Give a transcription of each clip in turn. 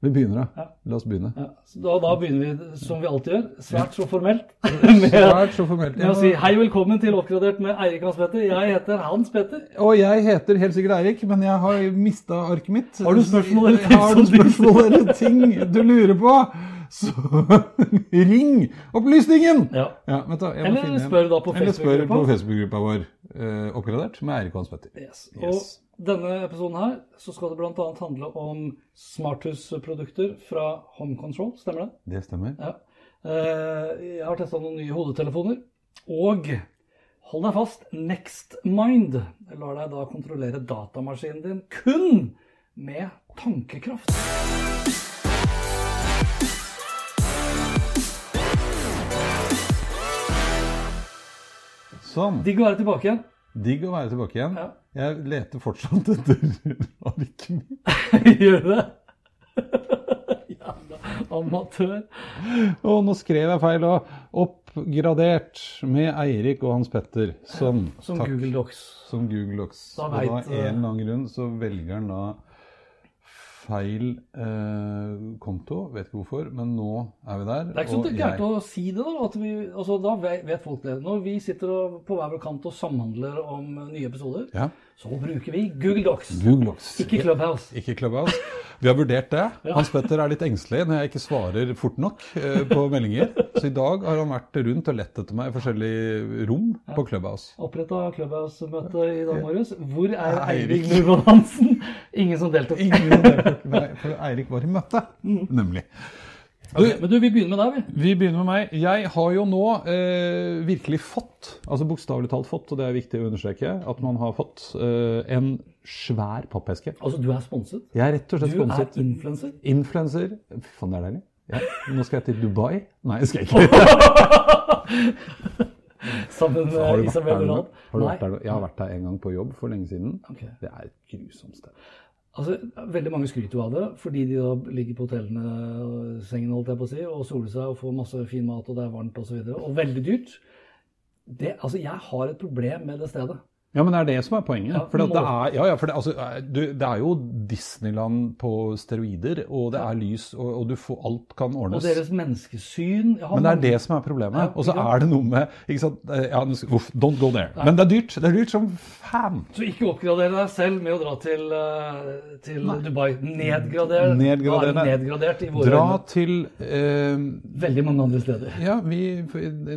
Vi begynner, da. Ja. La oss begynne. Ja, da, da begynner vi som vi alltid gjør, svært så formelt, med, Svært så formelt. med å si hei velkommen til Oppgradert med Eirik Hans Petter. Jeg heter Hans Petter. Og jeg heter helt sikkert Eirik, men jeg har mista arket mitt. Har du spørsmål eller ting Har du spørsmål eller ting du lurer på, så ring opplysningen! Ja. vent da, Eller spør da Facebook-gruppa. på Facebook-gruppa vår, eh, oppgradert, med Eirik Hans Petter. Yes. Yes. Og denne episoden her så skal det bl.a. handle om smarthusprodukter fra Home Control. Stemmer det? Det stemmer. Ja. Eh, Jeg har testa noen nye hodetelefoner. Og hold deg fast, NextMind lar deg da kontrollere datamaskinen din kun med tankekraft. Sånn. Digg å være tilbake igjen. Digg å være tilbake igjen. Ja. Jeg leter fortsatt etter arket mitt. Gjør du det? Jævla amatør. Og nå skrev jeg feil. Og oppgradert med Eirik og Hans Petter. Sånn. Som Takk. Google Docs. Som Google Docs. Da og av en eller annen grunn så velger han da feil eh, konto. Vet ikke hvorfor, men nå er vi der. Det er ikke så og gærent jeg- å si det, da. At vi, altså, da vet vet folk det. Når vi sitter og, på hver vår kant og samhandler om nye episoder, Ja, så bruker vi Google Docs. Google Docs. Ikke Clubhouse. Ikke Clubhouse. Vi har vurdert det. Hans Petter er litt engstelig når jeg ikke svarer fort nok eh, på meldinger. Så i dag har han vært rundt og lett etter meg i forskjellige rom på Clubhouse. Oppretta Clubhouse-møte i dag morges. Hvor er Eirik. Nordmann Hansen? Ingen som deltok. Ingen deltok. Nei, for Eirik var i møte, nemlig. Ok, men du, vi begynner med deg, vi. Vi begynner med meg. Jeg har jo nå eh, virkelig fått, altså bokstavelig talt fått, og det er viktig å understreke, at man har fått eh, en svær pappeske. Altså, du er sponset. Jeg er rett og slett Du er influenser? influenser. Influencer. Fy faen, det er deilig. Ja. Nå skal jeg til Dubai. Nei, jeg skal ikke. Sammen med Isabel? Rad. Har du vært der nå? Jeg har vært der en gang på jobb for lenge siden. Okay. Det er et grusomt sted. Altså, Veldig mange skryter jo av det, fordi de da ligger på hotellene sengen holdt jeg på å si, og soler seg og får masse fin mat, og det er varmt osv. Og, så og veldig dyrt. Det, altså, Jeg har et problem med det stedet. Ja, men det er det som er poenget. Ja, for det, er, ja, ja, for det, altså, du, det er jo Disneyland på steroider, og det er lys, og, og du får, alt kan ordnes. Og deres menneskesyn Men det er det som er problemet. Og så er det noe med ikke sant? Ja, uff, Don't go there. Men det er dyrt. Det er dyrt som fan. Så ikke oppgradere deg selv med å dra til, eh, til Dubai. Nedgrader. Nedgradere. Er det nedgradert i våre Dra øyne. til eh, Veldig mange andre steder. Ja, vi,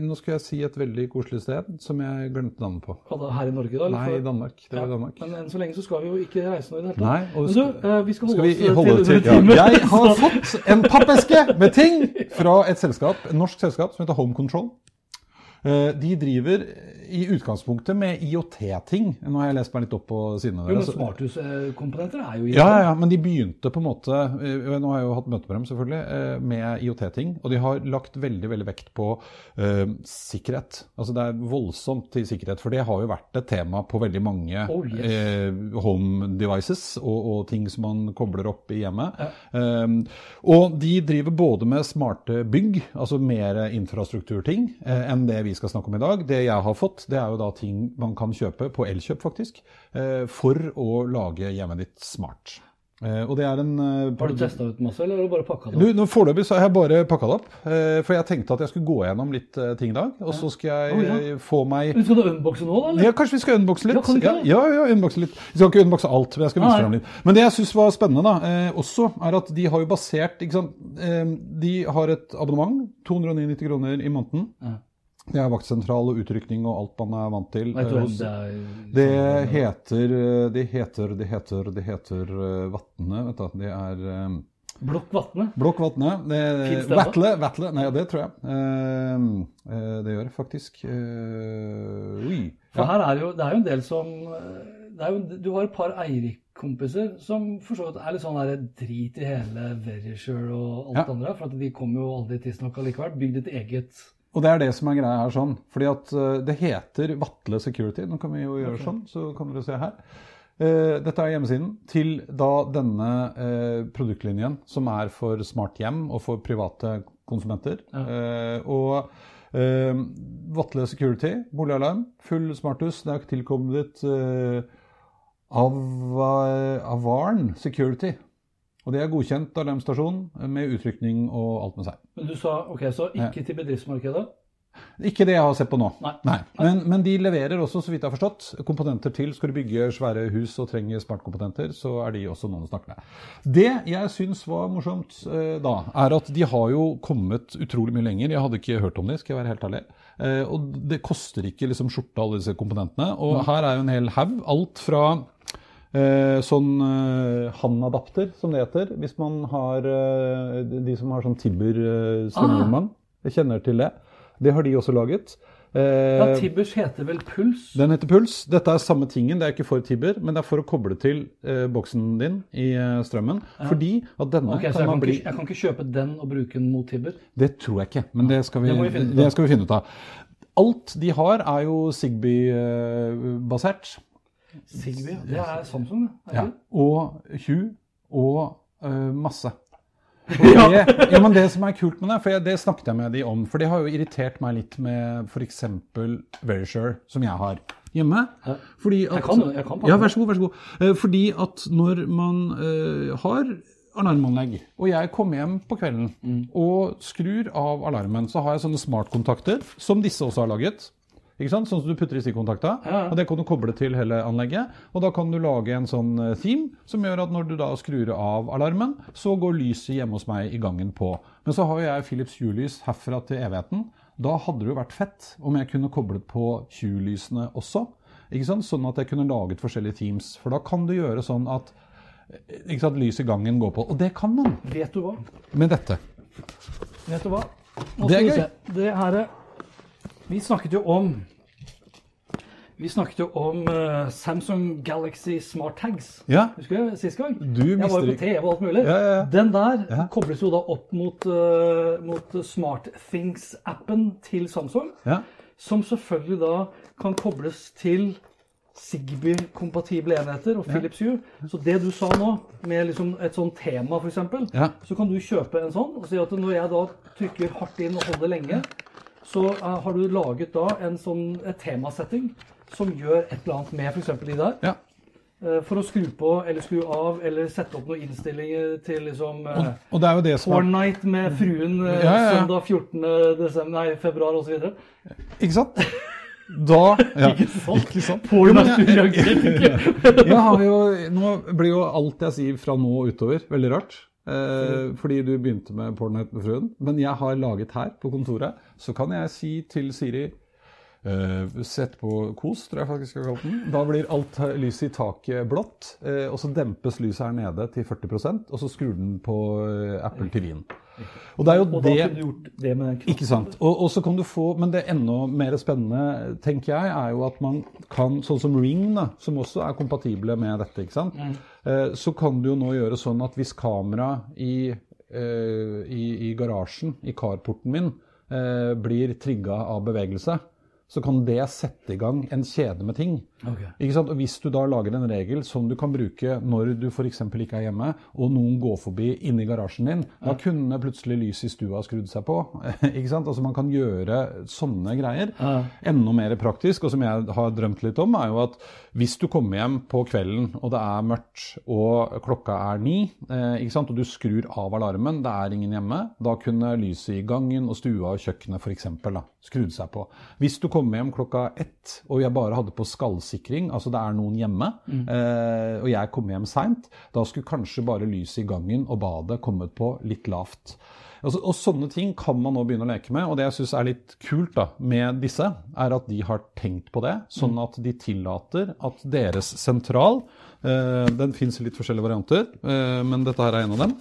nå skal jeg si et veldig koselig sted som jeg glemte navnet på. Hva da Her i Norge, da? Eller Nei, i Danmark. Det var i Ja, Danmark. Men enn så lenge så skal vi jo ikke reise noe i det hele tatt. Nei, og Men du, eh, vi skal holde Skal vi holde til til, ja. Jeg har fått en pappeske med ting fra et selskap, et norsk selskap som heter Home Control. Eh, De driver i utgangspunktet med IOT-ting. Nå har jeg lest meg litt opp på sidene Jo, men deres. smarthuskomponenter er jo IOT. Ja, ja, ja, men de begynte på en måte eh, Nå har jeg jo hatt møte med dem, selvfølgelig, eh, med IOT-ting. Og de har lagt veldig veldig vekt på uh, sikkerhet. Altså Det er voldsomt til sikkerhet, for det har jo vært et tema på veldig mange Oh, yes. uh, home devices og, og ting som man kobler opp i hjemmet. Eh, og de driver både med smarte bygg, altså mer infrastrukturting, enn det vi skal snakke om i dag. Det jeg har fått, det er jo da ting man kan kjøpe på Elkjøp, faktisk, eh, for å lage hjemmet ditt smart. Eh, og det er en eh, Har du testa ut masse, eller har du bare pakka det opp? nå Foreløpig så har jeg bare pakka det opp. For jeg tenkte at jeg skulle gå gjennom litt ting i dag. Og så skal jeg oh, ja. få meg Men Skal du unboxe nå, da? eller? ja, Kanskje vi skal unboxe litt? Ja, kan vi ikke ja, ja, unboxe litt. Vi skal ikke unboxe alt, men jeg skal vise frem litt. Men det jeg syns var spennende, da, også, er at de har jo basert ikke sant, De har et abonnement, 299 kroner i måneden. Ja. Det er vaktsentral og utrykning og alt man er vant til. Eh, det er? det heter eh, Det heter Det heter Det heter eh, Vatne, vet du. Det er eh, Blokk Vatne. Blokk Vatne. Det- det Vatle, Vatle. Nei, det tror jeg. Eh, eh, det gjør det faktisk. Eh, oi. For her er jo, det er jo en del som eh, det jo, Du har et par Eirik kompiser som for så vidt er litt sånn der drit i hele Verisure og alt Ja. andre. For de kommer jo aldri tidsnok allikevel. Bygd et eget Og det er det som er greia her sånn. Fordi at eh, det heter Vatle Security. Nå kan vi jo gjøre sånn, så kan dere se her. Eh, dette er hjemmesiden til da denne eh, produktlinjen som er for smart hjem og for private konsumenter. Eh, og Vatle Security, boligalarm, full smarthus. Det er tilkommet eh, av Avarn Security. Og det er godkjent alarmstasjon med utrykning og alt med seg. Men du sa ok, så ikke til bedriftsmarkedet? Ikke det jeg har sett på nå. Nei. Men, men de leverer også, så vidt jeg har forstått, komponenter til. Skal du bygge svære hus og trenger smartkomponenter, så er de også noen å snakke med. Det jeg syns var morsomt eh, da, er at de har jo kommet utrolig mye lenger. Jeg hadde ikke hørt om de, skal jeg være helt ærlig. Eh, og det koster ikke liksom skjorta, alle disse komponentene. Og her er jo en hel haug. Alt fra Eh, sånn eh, handadapter, som det heter. Hvis man har eh, De som har sånn Tibber eh, strømmålmann. Jeg kjenner til det. Det har de også laget. Eh, Ja, Tibbers heter vel Puls? den heter Puls. Dette er samme tingen. Det er ikke for Tibber, men det er for å koble til eh, boksen din i eh, strømmen. Fordi at denne okay, kan jeg kan, man bli ikke, jeg kan ikke kjøpe den og bruke den mot Tibber? Det tror jeg ikke, men det skal vi, Det vi det skal vi finne ut av. Alt de har, er jo Zigbee-basert. Zigbee, det er Samsung, det. Ja. Og Hue og uh, masse. Og det, ja, men det som er kult med det, for jeg, det snakket jeg med de om, for det har jo irritert meg litt med f.eks. Verisure, som jeg har hjemme. Fordi at, Jeg kan jeg kan Ja, vær så god, vær så god. Eh, Fordi at når man uh, har alarmanlegg, og jeg kommer hjem på kvelden Mm. og skrur av alarmen, så har jeg sånne smartkontakter, som disse også har laget. Ikke sant? Sånn som du putter i stikkontakta. Ja. Og det kan du koble til hele anlegget. Og da kan du lage en sånn eh, theme som gjør at når du da skrur av alarmen, så går lyset hjemme hos meg i gangen på. Men så har jo jeg Philips Hue-lys herfra til evigheten. Da hadde det jo vært fett om jeg kunne koblet på Hue-lysene også. Ikke sant? Sånn at jeg kunne laget forskjellige teams. For da kan du gjøre sånn at eh, ikke sant, lyset i gangen går på. Og det kan man Vet du hva? med dette. Vet du hva? Nå Det er gøy. Det her er Vi snakket jo om Vi snakket jo om uh, Samsung Galaxy Smart Tags. Ja, Husker du sist gang? Du jeg var jo på TV og alt mulig. Ja, ja. Den der kobles jo da opp mot, uh, mot SmartThings-appen til Samsung. ja. Som selvfølgelig da kan kobles til Zigbee-kompatible enheter og Philips Hue. Så det du sa nå, med liksom et sånt tema f.eks., Ja. så kan du kjøpe en sånn og si at når jeg da trykker hardt inn og holder lenge, så eh, har du laget da en sånn et temasetting som gjør et eller annet med f.eks. de der. ja. eh, For å skru på eller skru av eller sette opp noen innstillinger til liksom Og, eh, og det er jo det som Porn night med fruen eh, Ja, ja, ja. søndag 14. Desember, nei, februar osv. Ikke sant? Da ja. Ikke sant? Ikke sant? Porn jeg- reagerte ikke. Jeg har jo, nå blir jo alt jeg sier fra nå utover veldig rart. Eh, fordi du begynte med Pornhut med fruen. Men jeg har laget her på kontoret, så kan jeg si til Siri Sett på kos, tror jeg faktisk jeg har kalt den. Da blir alt lyset i taket blått. eh, og så dempes lyset her nede til 40% og så skrur den på eh, Apple TV-en. Og det er jo Og det det ikke sant. Og, og så kan du få, Men det enda mer spennende, tenker jeg, er jo at man kan, sånn som Ring, da, som også er kompatible med dette, ikke sant. Eh, så kan du jo nå gjøre sånn at hvis kamera i, eh, i, i garasjen, i carporten min, eh, blir trigga av bevegelse, så kan det sette i gang en kjede med ting. Okay. Ikke sant? Og Hvis du da lager en regel som du kan bruke når du f.eks. ikke er hjemme, og noen går forbi inni garasjen din, da kunne plutselig lyset i stua skrudd seg på. ikke sant? Altså Man kan gjøre sånne greier. Ja. Enda mer praktisk, og som jeg har drømt litt om, er jo at hvis du kommer hjem på kvelden, og det er mørkt, og klokka er ni, eh, ikke sant? og du skrur av alarmen, det er ingen hjemme, da kunne lyset i gangen og stua og kjøkkenet f.eks. skrudd seg på. Hvis du kommer hjem klokka ett, og jeg bare hadde på skallsikring, altså det er noen hjemme, eh, og jeg kom hjem seint, da skulle kanskje bare lyset i gangen og badet kommet på litt lavt. Altså, og Sånne ting kan man nå begynne å leke med. og Det jeg syns er litt kult da, med disse, er at de har tenkt på det. Sånn at de tillater at deres sentral eh, Den fins i litt forskjellige varianter, eh, men dette her er en av dem.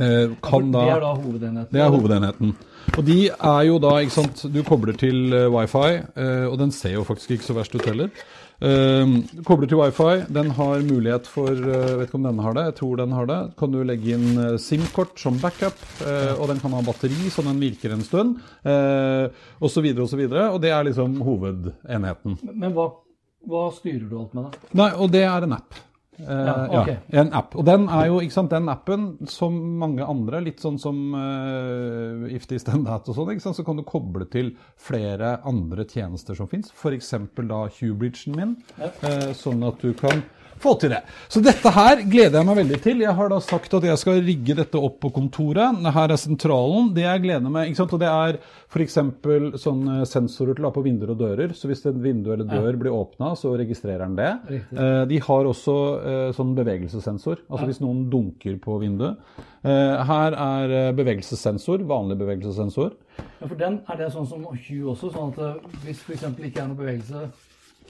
Eh, kan da, Det er da hovedenheten. det er hovedenheten. Og de er jo da, ikke sant, du kobler til eh, wifi, eh, og den ser jo faktisk ikke så verst ut heller. Kobler til wifi. Den har mulighet for uh, Vet ikke om denne har det. Jeg tror den har det. Kan du legge inn SIM-kort som backup. Og den kan ha batteri, så den virker en stund. Og så videre og så videre. Og det er liksom hovedenheten. Men hva, hva styrer du alt med, da? Nei, og det er en app. Uh, Ja, okay. ja, en app. Og den er jo, ikke sant, den appen, som mange andre, litt sånn som uh, If This That og sånn, ikke sant, så kan du koble til flere andre tjenester som fins. F.eks. da Hubridgen min, uh, sånn at du kan få til det. Så dette her gleder jeg meg veldig til. Jeg har da sagt at jeg skal rigge dette opp på kontoret. Her er sentralen. Det jeg gleder meg, ikke sant, og det er f.eks. sånne sensorer til å ha på vinduer og dører. Så hvis et vindu eller dør blir åpna, så registrerer den det. Riktig. Eh, De har også eh, sånn bevegelsessensor, altså hvis noen dunker på vinduet. Eh, Her er eh, bevegelsessensor, vanlig bevegelsessensor. Ja, for den er det sånn som Hue også, sånn at eh, hvis f.eks. ikke er noe bevegelse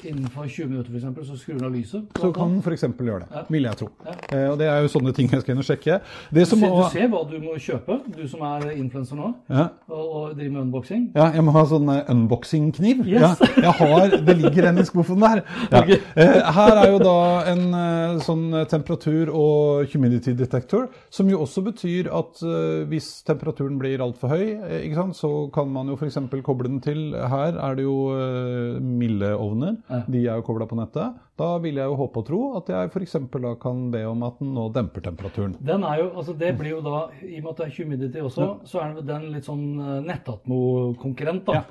innenfor 20 minutter, for eksempel, så skrur den av lyset. Så kan den f.eks. gjøre det, Ja. vil jeg tro. Ja. Eh, Og det er jo sånne ting jeg skal inn og sjekke. Det Du ser, du ser hva du må kjøpe, du som er influenser nå, ja, og, og driver med unboxing. ja, jeg må ha sånn eh, unboxing-kniv. Yes. Ja, jeg har, det ligger en i skuffen der. Ja. Ok. Eh, Her er jo da en eh, sånn temperatur- og humidity detector, som jo også betyr at eh, hvis temperaturen blir altfor høy, eh, så kan man jo f.eks. koble den til Her er det jo eh, mildeovner. Ja. De er jo kobla på nettet. Da vil jeg jo håpe og tro at jeg f.eks. da kan be om at den nå demper temperaturen. Den er jo, altså det blir jo da, I og med at det er humidity også, så er den litt sånn eh, Nettatmo-konkurrent. da. Ja.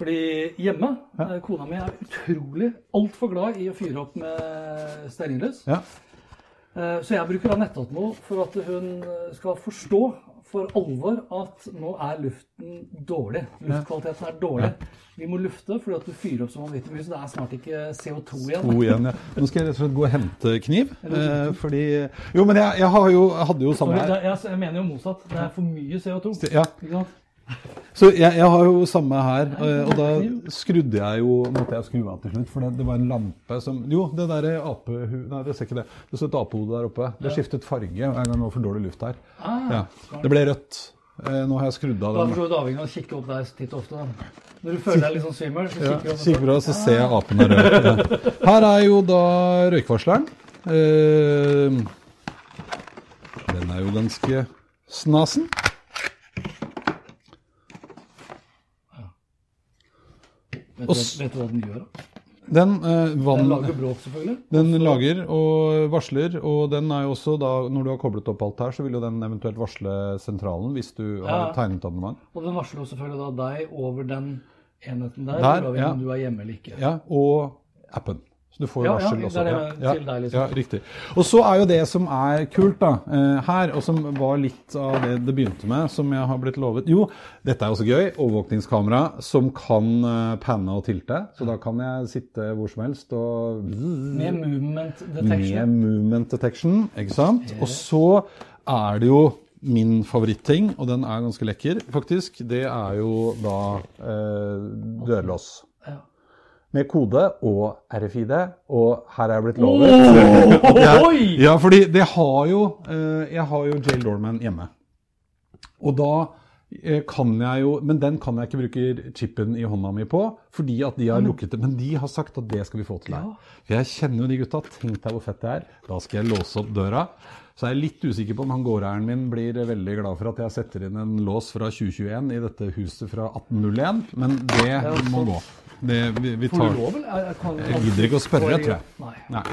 Fordi hjemme, ja. kona mi er utrolig altfor glad i å fyre opp med stearinlys. Ja. Eh, Så jeg bruker da Nettatmo for at hun eh, skal forstå for alvor at nå er luften dårlig. Luftkvaliteten er dårlig. Vi må lufte fordi at du fyrer opp så vanvittig mye, så det er snart ikke CO2 igjen. To igjen, ja. Nå skal jeg rett og slett gå og hente kniv. Eh, fordi Jo, men jeg, jeg har jo, jeg hadde jo samme her. jeg, jeg mener jo motsatt. Det er for mye CO2. Ja? Så jeg, jeg har jo samme her. Og da skrudde jeg jo Måtte jeg skru av til slutt, for det, det var en lampe som Jo, det derre apehu... Nei, det ser ikke det. Det står et apehode der oppe. Det skiftet farge gang det var for dårlig luft her. Ah, Ja. Det ble rødt. Eh, Nå har jeg skrudd av Da er du avhengig av å kikke opp der titt ofte. Når du føler deg litt sånn svimmel, så Ja, kikker du opp. kikker bra, så ser jeg apen rød. Ja. Her er jo da røykvarsleren. Eh, den er jo ganske snasen. Vet, du, hva- vet du hva den gjør? da? Den, eh, vann, Den lager bråk, selvfølgelig. den lager og varsler, og den er jo også da, når du har koblet opp alt her, så vil jo den eventuelt varsle sentralen hvis du har Ja. tegnet abonnement. Og den varsler jo selvfølgelig da deg over den enheten der, Der, uavhengig ja. om du er hjemme eller ikke. Ja, og appen. Du får Ja, ja, varsel det også. er det ja, til deg, liksom. ja, riktig. Og så er jo det som er kult da, eh, her, og som var litt av det det begynte med, som jeg har blitt lovet. Jo, dette er også gøy. Overvåkningskamera som kan eh, panne og tilte. Så da kan jeg sitte hvor som helst og Med movement detection. med movement detection, ikke sant? Og så er det jo min favoritting, og den er ganske lekker, faktisk. Det er jo da eh, dørlås. Med kode og RFID, og her er jeg blitt lovet. oh, jeg- Ja, fordi det har jo eh, Jeg har jo Jail Dorman hjemme. Og da eh, kan jeg jo Men den kan jeg ikke bruke chipen i hånda mi på, fordi at de har lukket det. Men de har sagt at det skal vi få til her. For jeg kjenner jo de gutta. Tenk deg hvor fett det er. Da skal jeg låse opp døra. Så er jeg litt usikker på om han gårdeieren min blir veldig glad for at jeg setter inn en lås fra 2021 i dette huset fra 1801, men det må gå. Det, vi, vi Får tar? Jeg, kan, Jeg gidder ikke å spørre, tror jeg. Nei.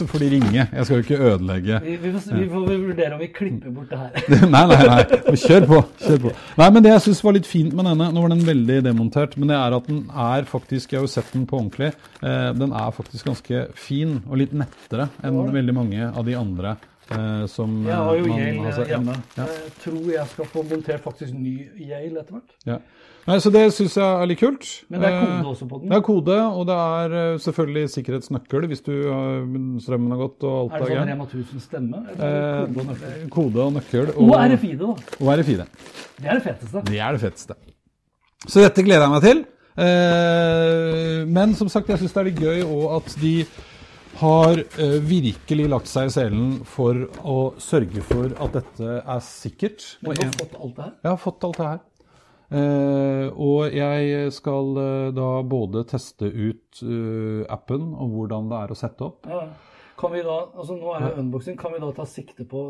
Så får de ringe. Jeg skal jo ikke ødelegge Vi, vi, får, vi får vurdere om vi klipper bort det her. Nei, nei, nei. Kjør på. kjør på. Nei, men Det jeg syns var litt fint med denne, nå var den veldig demontert, men det er at den er faktisk Jeg har jo sett den på ordentlig. Eh, den er faktisk ganske fin og litt nettere enn veldig mange av de andre eh, som Jeg har jo eh, Yale hjemme. Ja. Jeg tror jeg skal få montert faktisk ny Yale etter hvert. Ja. Nei, Så det syns jeg er litt kult. Men det er kode Eh, også på den. Det er kode, og det er eh, selvfølgelig sikkerhetsnøkkel hvis du strømmen har gått og alt Er det er sånn. Rema 1000-stemme? Eller er det kode og nøkkel? Eh, kode og nøkkel. Og RFID, da. og RFID. Det er det feteste. Det er det feteste. Så dette gleder jeg meg til. Eh, men som sagt, jeg syns det er litt gøy òg at de har eh, virkelig lagt seg i selen for å sørge for at dette er sikkert. Men Og du har fått alt det her? jeg har fått alt det her. Eh, og jeg skal uh, da både teste ut uh, appen og hvordan det er å sette opp. Ja. Kan vi da, altså Nå er det unboxing. Kan vi da ta sikte på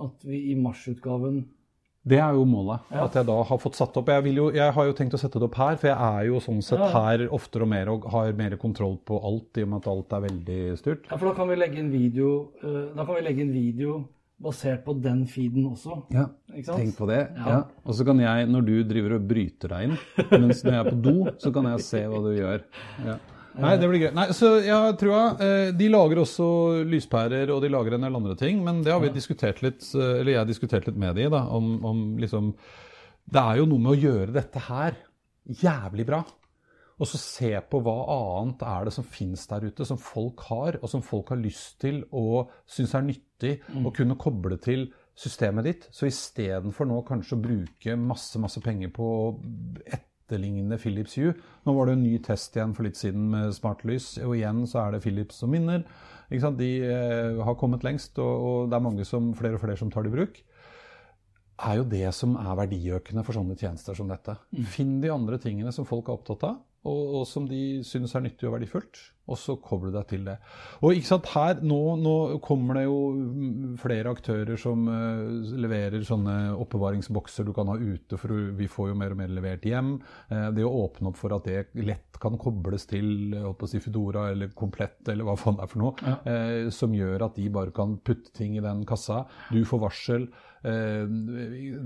at vi i marsutgaven Det er jo målet. Ja. At jeg da har fått satt opp. Jeg, vil jo, jeg har jo tenkt å sette det opp her, for jeg er jo sånn sett her oftere og mer og har mer kontroll på alt, i og med at alt er veldig styrt. Ja, for da kan vi legge inn video, da kan vi legge inn video basert på den feeden også. Ja, Ikke sant? tenk på det. Ja. Ja. Og så kan jeg, når du driver og bryter deg inn, mens når jeg er på do, så kan jeg se hva du gjør. Ja. Nei, det blir gøy. Nei, så jeg tror jeg, De lager også lyspærer, og de lager en del andre ting, men det har vi diskutert litt, eh, eller jeg har diskutert litt med de, da, om, om liksom Det er jo noe med å gjøre dette her jævlig bra. Og så se på hva annet er det som fins der ute, som folk har, og som folk har lyst til og syns er nyttig å kunne koble til systemet ditt. Så istedenfor nå kanskje å bruke masse, masse penger på å etterligne Philips Hue Nå var det en ny test igjen for litt siden med smartlys, og igjen så er det Philips som vinner. De eh, har kommet lengst, og, og det er mange som, flere og flere som tar det i bruk er jo det som er verdiøkende for sånne tjenester som dette. Finn de andre tingene som folk er opptatt av, og, og som de synes er nyttig og verdifullt, og så koble deg til det. Og ikke sant, her, nå, nå kommer det jo flere aktører som uh, leverer sånne oppbevaringsbokser du kan ha ute, for vi får jo mer og mer levert hjem. Uh, det å åpne opp for at det lett kan kobles til holdt på å si Foodora eller Komplett eller hva faen det er for noe, eh, som gjør at de bare kan putte ting i den kassa. Du får varsel. Eh,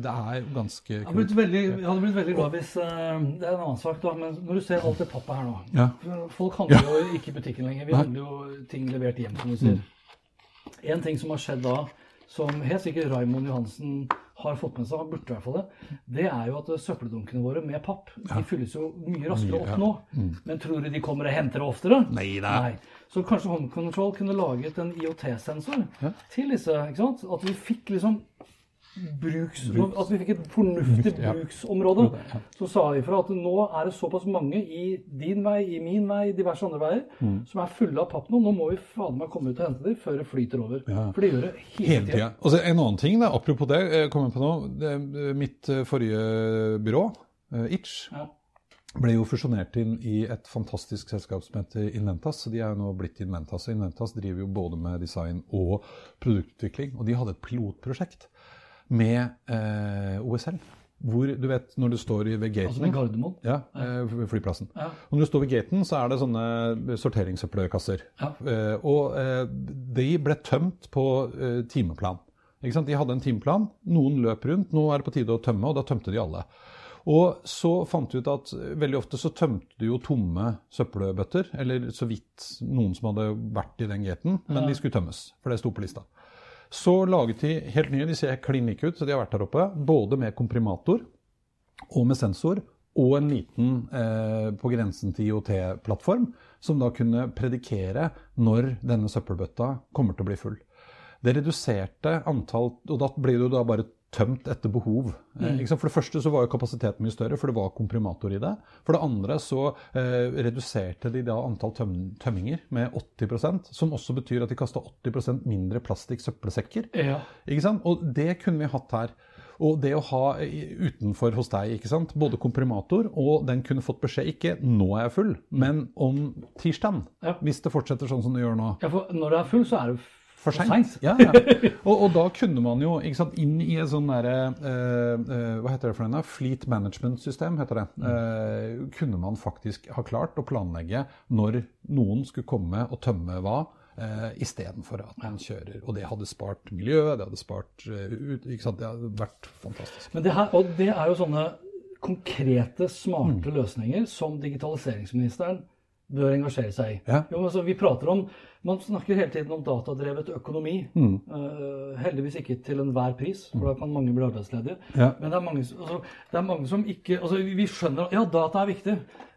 det er ganske Jeg hadde blitt veldig, jeg hadde blitt veldig glad hvis eh, Det er en annen sak, da, men når du ser alt det pappet her nå Ja. Folk handler jo ikke i butikken lenger. Vi handler jo ting levert hjem, som du sier. Mm. En ting som har skjedd da, som helt sikkert Raymond Johansen har fått med seg, han burde i hvert fall det, det er jo at søppeldunkene våre med papp de fylles jo mye raskere opp nå. Men tror du de kommer og henter det oftere? Nei da. Så kanskje Home Control kunne laget en IOT-sensor til disse. ikke sant? At vi fikk liksom bruks, At vi fikk et fornuftig Ja. bruksområde. Så sa vi fra at nå er det såpass mange i din vei, i min vei, diverse andre veier, Mm. som er fulle av papp nå. Nå må vi faen meg komme ut og hente dem før det flyter over. Ja. For det gjør det hele, Hele tida. tida. Og så en annen ting, da, apropos det, jeg kommer på nå. Det, mitt eh, forrige byrå, eh, Itch, Ja. ble jo fusjonert inn i et fantastisk selskap som heter Inventas. De er jo nå blitt Inventas. Og Inventas driver jo både med design og produktutvikling. Og de hadde et pilotprosjekt med eh, OSL. Hvor du vet, når du står ved gaten Altså ved Gardermoen. ja, eh, flyplassen. Ja. Når du står ved gaten, så er det sånne sorteringssøppelkasser. Ja. Eh, og eh, de ble tømt på eh, timeplan. De hadde en timeplan, noen løp rundt, nå er det på tide å tømme, og da tømte de alle. Og så fant vi ut at eh, veldig ofte så tømte de jo tomme søppelbøtter, eller så vidt noen som hadde vært i den gaten, men de skulle tømmes, for det sto på lista. Så laget de helt nye, de ser klin ut, så de har vært der oppe, både med komprimator og med sensor, og en liten eh, på grensen til IOT-plattform, som da kunne predikere når denne søppelbøtta kommer til å bli full. Det reduserte antall, og da blir det jo da bare tømt etter behov. Mm. For det første så var jo kapasiteten mye større, for det var komprimator i det. For det andre så eh, reduserte de da antall tøm tømminger med 80% som også betyr at de kasta 80% mindre plastikksøppelsekker. Ja. Ikke sant? Og det kunne vi hatt her. Og det å ha utenfor hos deg, ikke sant? både komprimator, og den kunne fått beskjed ikke 'nå er jeg full', men om tirsdagen. Ja. Hvis det fortsetter sånn som det gjør nå. ja, for når det er full, så er det For for seint. Ja, ja. Og, og da kunne man jo sant, inn i et sånn derre uh, Hva heter det for noe? Fleet management-system, heter det. Eh, kunne man faktisk ha klart å planlegge når noen skulle komme og tømme hva. Uh, Istedenfor at man kjører. Og det hadde spart miljøet, det hadde spart uh, ikke sant? Det hadde vært fantastisk. Men det, her, og det er jo sånne konkrete, smarte løsninger som digitaliseringsministeren bør engasjere seg i. Ja. Jo, altså, vi prater om, Man snakker hele tiden om datadrevet økonomi. Eh, heldigvis ikke til enhver pris, for da kan mange bli arbeidsledige. Ja. Men det er, mange, altså, det er mange som ikke altså, Vi skjønner Ja, data er viktig.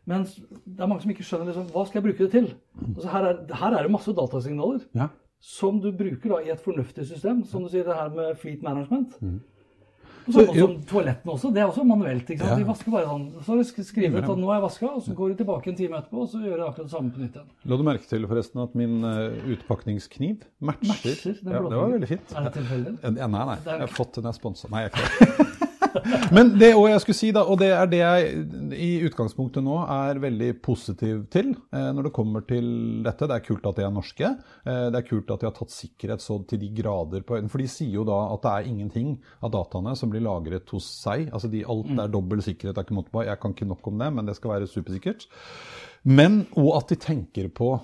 Men det er mange som ikke skjønner liksom, hva skal jeg bruke det til. Altså, her, er, her er det masse datasignaler Ja. som du bruker da i et fornuftig system. Som du sier, det her med fleet management. Og Så, Sånn som toalettene også. Det er også manuelt. ikke sant? Ja. De vasker bare sånn. Så skriver du at nå er jeg vaska, og så går du tilbake en time etterpå, og så gjør jeg akkurat det samme på nytt igjen. La du merke til forresten at min eh, utpakningskniv matcher? Matcher ja, det var veldig fint. Er det tilfeldig? Nei, nei. Jeg har fått den jeg sponsa. Nei, jeg er ikke. Men det jeg skulle si da, og det er det jeg i utgangspunktet nå er veldig positiv til eh, når det kommer til dette. Det er kult at de er norske. Eh, det er kult at de har tatt sikkerhet så til de grader på øynene. For de sier jo da at det er ingenting av dataene som blir lagret hos seg. Altså de, alt er dobbel sikkerhet. er ikke måte på. Jeg kan ikke nok om det, men det skal være supersikkert. Men, og at de tenker på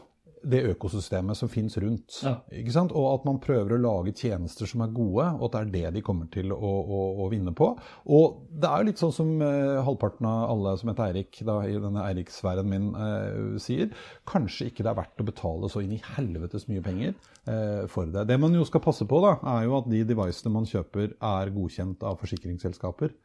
det økosystemet som finnes rundt. Ja. Ikke sant? Og at man prøver å lage tjenester som er gode, og at det er det de kommer til å, å, å vinne på. Og det er jo litt sånn som eh, halvparten av alle som heter Eirik da, i denne Eirik-sfæren min eh, sier. Kanskje ikke det er verdt å betale så inn i helvetes mye penger eh, for det. Det man jo skal passe på, da, er jo at de devicene man kjøper, er godkjent av forsikringsselskaper.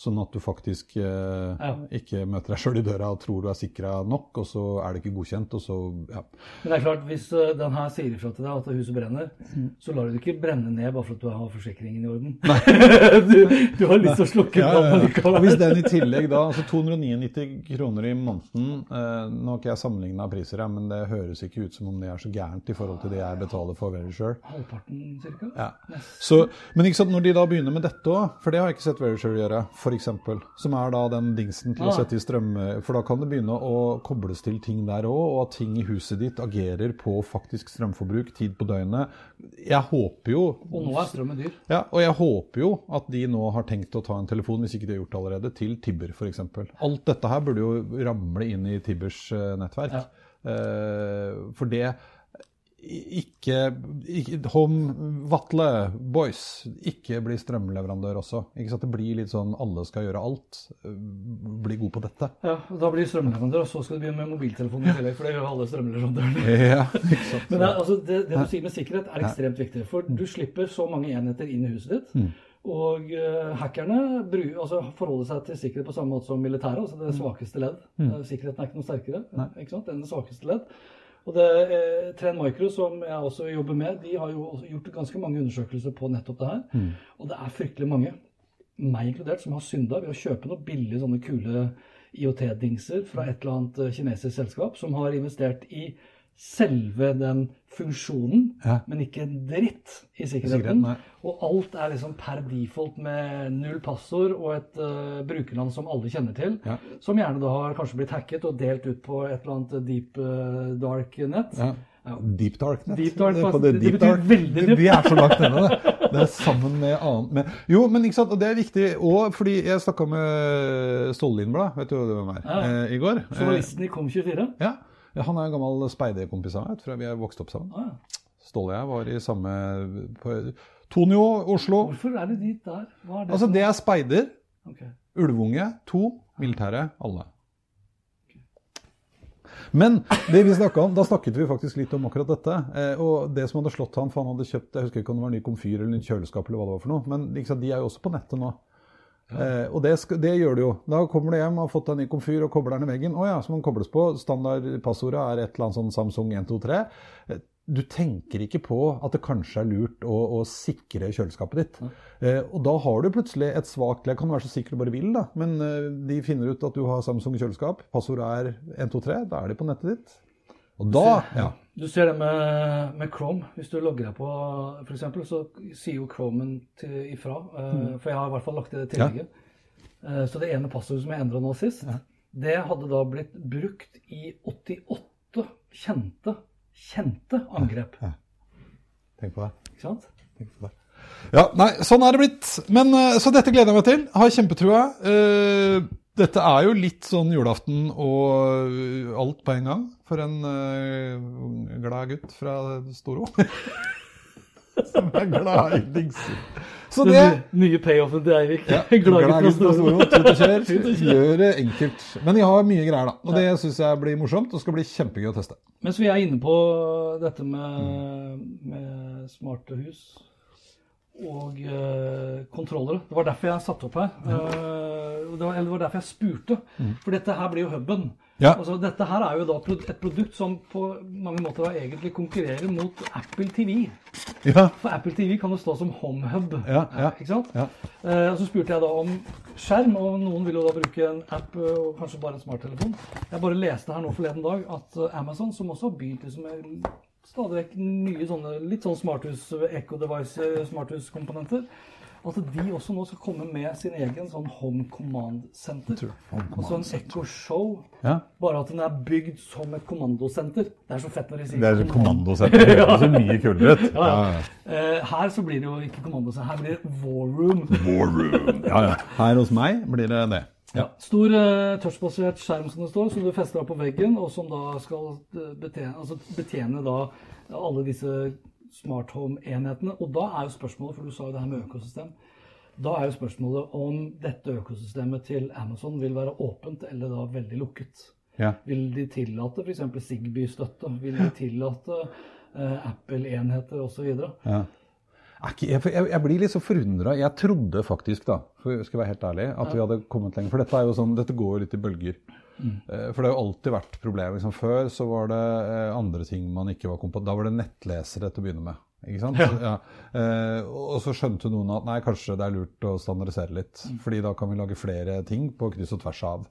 Sånn at du faktisk eh, Ja. ikke møter deg sjøl i døra og tror du er sikra nok, og så er det ikke godkjent, og så ja. Men det er klart, hvis eh, den her sier ifra til deg at huset brenner, Mm. så lar du det ikke brenne ned bare for at du har forsikringen i orden. du, du har lyst til å slukke Ja, ja, ja. Og likevel. hvis den i tillegg da, altså 299 kroner i måneden eh, Nå har ikke jeg sammenligna priser, men det høres ikke ut som om det er så gærent i forhold til det jeg betaler for Verisure. Halvparten cirka? Ja. Så, men ikke sant, når de da begynner med dette òg, for det har jeg ikke sett Verisure gjøre, f.eks., som er da den dingsen til å Ah. sette i strøm For da kan det begynne å kobles til ting der òg, og at ting i huset ditt agerer på faktisk strømforbruk, tid på døgnet. Jeg håper jo Og nå er strømmen dyr. ja, og jeg håper jo at de nå har tenkt å ta en telefon, hvis ikke de har gjort det allerede, til Tibber f.eks. Alt dette her burde jo ramle inn i Tibbers eh, nettverk. Ja. Eh, for det ikke, ikke Home Vatle Boys, ikke bli strømleverandør også. Ikke sant? Det blir litt sånn alle skal gjøre alt. eh, Bli god på dette. Ja, og Da blir strømleverandør, og så skal du begynne med mobiltelefon i tillegg. For det gjør alle strømleverandørene. Ja? Men det, altså, det, det du sier med sikkerhet, er ekstremt viktig. For du slipper så mange enheter inn i huset ditt. Mm. Og uh, hackerne bru, altså, forholder seg til sikkerhet på samme måte som militæret. Altså det svakeste ledd. Mm. Sikkerheten er ikke noe sterkere. Ikke sant? Er det svakeste ledd. Og det, eh, Trend Micro, som jeg også jobber med, de har jo gjort ganske mange undersøkelser på nettopp det her. Og det er fryktelig mange, meg inkludert, som har synda ved å kjøpe noen billige sånne kule IOT-dingser fra et eller annet eh, kinesisk selskap som har investert i selve den funksjonen, Ja. men ikke en dritt i sikkerheten. sikkerheten. og alt er liksom per default med null passord og et uh, brukernavn som alle kjenner til. Ja. Som gjerne da har kanskje blitt hacket og delt ut på et eller annet deep uh, dark net. Ja. Deep Dark Net. Deep Dark, Det det Deep Dark. veldig dypt. Vi er så langt nede, det. Det er sammen med annet med Jo, men ikke sant, og det er viktig òg, fordi jeg snakka med Ståle Lindblad, vet du hvem er, Ja. eh, i går. Journalisten i Kom24. ja, han er en gammel speiderkompis av meg, fra vi har vokst opp sammen. Ah, ja. Ståle og jeg var i samme på Tonio, Oslo. Hvorfor er det dit der? Er det? Altså, det er speider. Okay. Ulvunge. To. Militære. Alle. Men det vi om, da snakket vi faktisk litt om akkurat dette. Eh, og det som hadde slått han, for han hadde kjøpt jeg husker ikke om det var ny komfyr eller en kjøleskap, eller hva det var for noe, men liksom, de er jo også på nettet nå. Eh, og det, det gjør du jo. Da kommer du hjem og har fått deg ny komfyr og kobler den i veggen. Å ja, så må den kobles på. Standardpassordet er et eller annet sånn Samsung 123. Eh, Du tenker ikke på at det kanskje er lurt å, å sikre kjøleskapet ditt. Eh, og da har du plutselig et svakt ledd. Kan du være så sikker du bare vil, da. Men eh, de finner ut at du har Samsung kjøleskap. Passordet er 123. Da er de på nettet ditt. Og da ja. Du ser det med, med Chrome. Hvis du logger deg på, f.eks., så sier jo Chromen til, ifra. eh, For jeg har i hvert fall lagt det tillegget. Eh, så det ene passordet som jeg endra nå sist, det hadde da blitt brukt i 88 kjente, kjente angrep. Tenk på det. Ikke sant? Tenk på det. Ja, nei, sånn er det blitt. Men, eh, så dette gleder jeg meg til. Har kjempetrua. Eh, dette er jo litt sånn julaften og alt på en gang for en uh, glad gutt fra Storo. Som er glad i dingser. Så det, det nye, payoffen til Eirik. ja, Glad gutt fra Storo. Tut og kjør. Gjør det enkelt. Men jeg har mye greier, da. Og det syns jeg blir morsomt og skal bli kjempegøy å teste. Mens vi er inne på dette med, med smarte hus og uh, kontrollere. Det var derfor jeg satte opp her. Uh, det var, eller det var derfor jeg spurte. For dette her blir jo huben. Ja. Altså, dette her er jo da et produkt som på mange måter da egentlig konkurrerer mot Apple TV. Ja. For Apple TV kan jo stå som homehub. Ja, ja. Ikke sant? Ja. Uh, og så spurte jeg da om skjerm, og noen vil jo da bruke en app og kanskje bare en smarttelefon. Jeg bare leste her nå forleden dag at Amazon, som også har begynt liksom stadig vekk nye sånne litt sånn smarthus, Echo Device, smarthuskomponenter. At de også nå skal komme med sin egen sånn Home Command Center. Home Altså en Echo Show, Ja. bare at den er bygd som et kommandosenter. Det er så fett når de sier Det er et kommandosenter. Det høres så mye kulere ut. Ja, ja. Eh, her så blir det jo ikke kommandosenter, her blir det War Room. War room. Ja, ja. Her hos meg blir det det. Ja. Stor uh, touchbasert skjerm som det står, som du fester på veggen, og som da skal eh, betjene, altså betjene da alle disse smart home-enhetene. Og da er jo spørsmålet, for du sa jo det her med økosystem, da er jo spørsmålet om dette økosystemet til Amazon vil være åpent eller da veldig lukket. Ja. Vil de tillate f.eks. Sigby-støtte? Vil de tillate uh, Apple-enheter osv.? Ja. Jeg, jeg, blir litt så forundra. Jeg trodde faktisk, da, for skal være helt ærlig, at vi hadde kommet lenger. For dette, er jo sånn, dette går jo litt i bølger. Mm. For det har jo alltid vært problemer. Liksom, før så var det eh, andre ting man ikke var kompetent Da var det nettlesere til å begynne med. Ikke sant? Ja. Eh, og så skjønte noen at nei, kanskje det er lurt å standardisere litt. Fordi da kan vi lage flere ting på kryss og tvers av.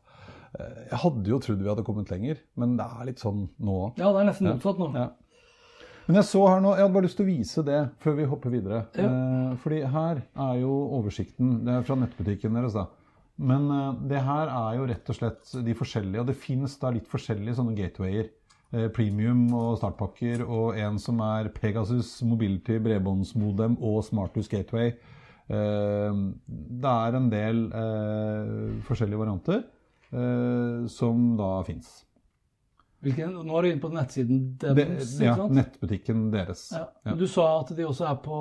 Eh, jeg hadde jo trodd vi hadde kommet lenger, men det er litt sånn nå òg. Ja, det er nesten motsatt nå. Ja. Men jeg så her nå, jeg hadde bare lyst til å vise det før vi hopper videre. Eh, fordi her er jo oversikten. Det er fra nettbutikken deres, da. Men eh, det her er jo rett og slett de forskjellige, og det fins da litt forskjellige sånne gatewayer. Eh, premium og startpakker, og en som er Pegasus Mobility bredbåndsmodem og Smarthus Gateway. Eh, det er en del eh, forskjellige varianter eh, som da fins. Hvilken, nå er du inne på nettsiden deres. De, ja, nettbutikken deres. Ja. Ja. Du sa at de også er på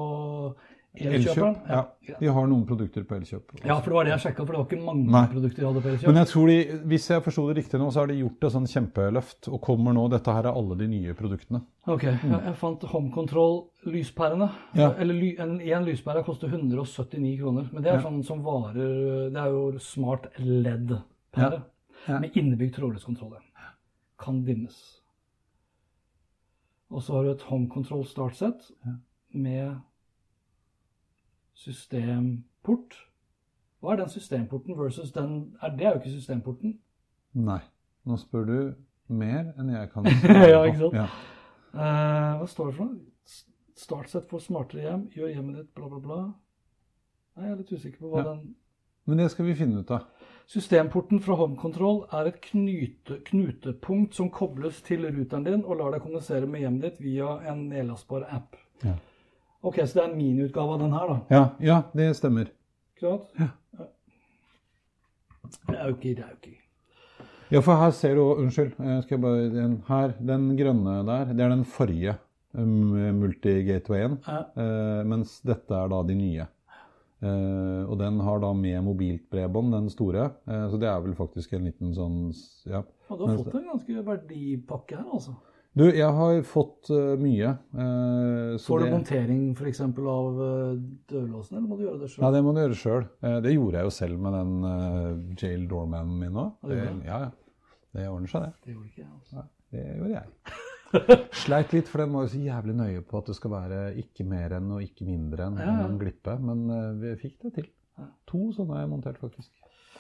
Elkjøp. Ja. De har noen produkter på Elkjøp. også. ja, for det var det jeg sjekka, for det var ikke mange Nei. produkter de hadde på Elkjøp. Men jeg tror de, hvis jeg forsto det riktig nå, så har de gjort et sånn kjempeløft. Og kommer nå Dette her er alle de nye produktene. Ok, jeg, jeg fant Home Control-lyspærene. Mm. Ja. Eller ly, en, en lyspære koster 179 kroner. Men det er sånn som varer Det er jo smart LED-pære. Med innebygd trådløskontroll. Kan dimmes. Og så har du et Home Control startset med systemport. Hva er den systemporten versus den er, Det er jo ikke systemporten. Nei. Nå spør du mer enn jeg kan Ja, ikke sant? Ja. Uh, hva står det for noe? Startsett for smartere hjem, gjør hjemmet ditt, bla, bla, bla. Nei, jeg er litt usikker på hva Ja. den Men det skal vi finne ut av. Systemporten fra Home Control er et knute, knutepunkt som kobles til ruteren din og lar deg kommunisere med hjemmet ditt via en nedlastbar app. Ja. Ok, så det er en miniutgave av den her, da. Ja, ja det stemmer. Ikke sant? Ja. Det er jo ikke, det er jo ikke Ja, for her ser du Unnskyld. eh, Skal jeg bare, den, her, den grønne der, det er den forrige multigatewayen. Ja. Eh, mens dette er da de nye. Eh, og den har da med mobilt bredbånd, den store. Eh, så det er vel faktisk en liten sånn Ja. Og du har fått en ganske verdipakke her, altså. Du, jeg har fått eh, mye. så Får du det- montering f.eks. av dørlåsen, eller må du gjøre det sjøl? Ja, det må du gjøre sjøl. det gjorde jeg jo selv med den jail doormanen min òg. Ja? Ja, ja. Det ordner seg, det. Det gjorde ikke jeg. altså. Nei, det gjorde jeg. Sleit litt, for den var jo så jævlig nøye på at det skal være ikke mer enn og ikke mindre enn Ja, ja. en glippe. Men eh, vi fikk det til. To sånne har jeg montert, faktisk.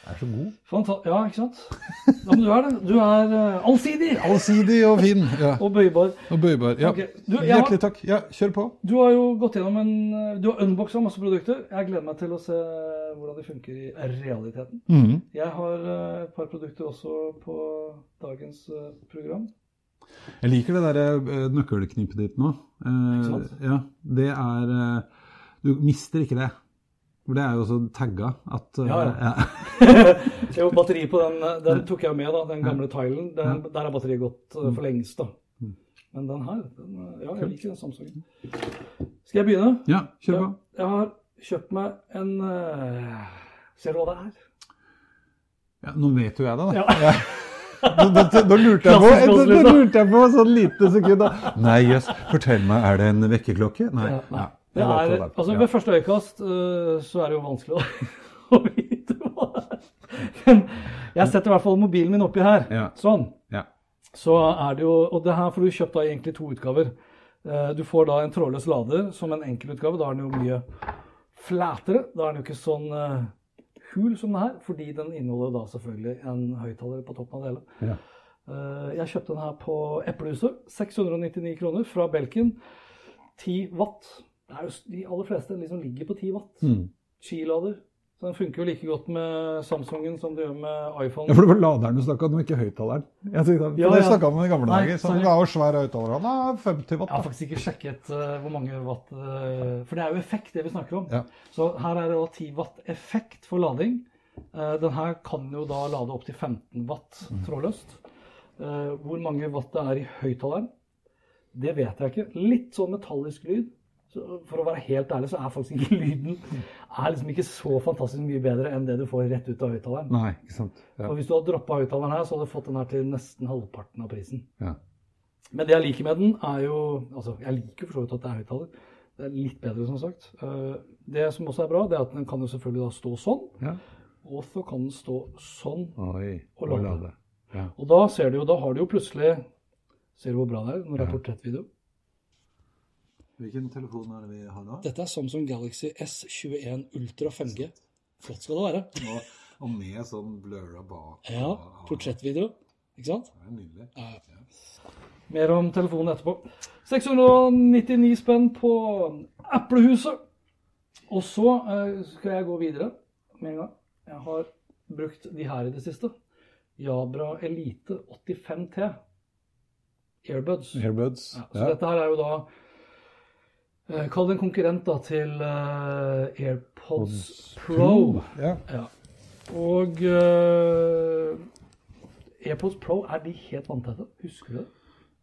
Jeg er så god. Fanta ja, ikke sant? Ja, men du er det. Du er uh, allsidig Allsidig og fin. Ja. og bøybar. Og bøybar. Ja. Okay. du, jeg Hjertelig takk. Ja, kjør på. Du har jo gått gjennom en uh, Du har unboxa masse produkter. Jeg gleder meg til å se hvordan de funker i realiteten. Mhm. Jeg har uh, et par produkter også på dagens uh, program. Jeg liker det derre eh, nøkkelknippet ditt nå. Eh, ja, det er eh, Du mister ikke det. For det er jo så tagga at eh, Ja, ja. ja. Jo, batteri på den, den tok jeg med, da. Den gamle Tylen. Den, der er batteriet gått uh, for lengst, da. Men den her den, Ja, jeg liker den Samsungen. Skal jeg begynne? ja, kjør på. Jeg, jeg har kjøpt meg en Ser du hva det er? Ja, nå vet jo jeg det, da. Ja. Nå, lurte jeg på nå, lurte jeg på sånn lite sekund. Nei, jøss. Fortell meg, er det en vekkerklokke? Nei. Ja, nei. Det er, altså Ved første øyekast øh, så er det jo vanskelig å, å vite hva det er. Men jeg setter i hvert fall mobilen min oppi her. Ja. Sånn. Ja. Så er det jo, Og det her får du kjøpt da i egentlig to utgaver. Eh, Du får da en trådløs lader som en enkelutgave. Da er den jo mye flatere. Da er den jo ikke sånn eh, hul som den her, fordi den inneholder da selvfølgelig en høyttaler på toppen av det hele. Ja. Eh, jeg kjøpte den her på Eplehuset. 699 kroner fra Belkin. 10 watt. Det er jo, de aller fleste liksom ligger på 10 watt. Mm. Skilader. Så den funker jo like godt med Samsungen som det gjør med iPhone. Ja, for det var laderen du snakka om, ikke høyttaleren. Jeg tenkte, Ja, Det ja. snakka om i gamle Nei, dager. Sånn, den det er jo svær høyttaler. Han er 50 watt. Jeg har faktisk ikke sjekket uh, hvor mange watt uh, For det er jo effekt, det vi snakker om. Ja. Så her er det da 10 watt effekt for lading. Uh, den her kan jo da lade opp til 15 watt Mm. trådløst. Uh, hvor mange watt det er i høyttaleren, det vet jeg ikke. Litt sånn metallisk lyd. Så for å være helt ærlig så er faktisk ikke lyden er liksom ikke så fantastisk mye bedre enn det du får rett ut av høyttaleren. Nei, ikke sant. Ja. Og hvis du hadde droppa høyttaleren her, så hadde du fått den her til nesten halvparten av prisen. Ja. Men det jeg liker med den, er jo Altså, jeg liker for så vidt at det er høyttaler. Det er litt bedre, som sagt. Eh, Det som også er bra, det er at den kan jo selvfølgelig da stå sånn. Ja. Og så kan den stå sånn. Oi. Og Og lade. lade. Ja. Og da ser du jo, da har du jo plutselig Ser du hvor bra det er når det er portrettvideo? Hvilken telefon er det vi har da? Dette er Samsung Galaxy S21 Ultra 5G. Flott skal det være. Og, og med sånn blurra bak. Ja, portrettvideo. Ikke sant? Det er nydelig. Ja. Mer om telefonen etterpå. 699 spenn på Eplehuset. Og så eh, skal jeg gå videre med en gang. Jeg har brukt de her i det siste. Jabra Elite 85T. Airbuds. Airbuds. Ja, så dette her er jo da Kall det en konkurrent da til eh, AirPods Pro. Ja. Ja. Og eh, AirPods Pro, er de helt vanntette? Husker du det?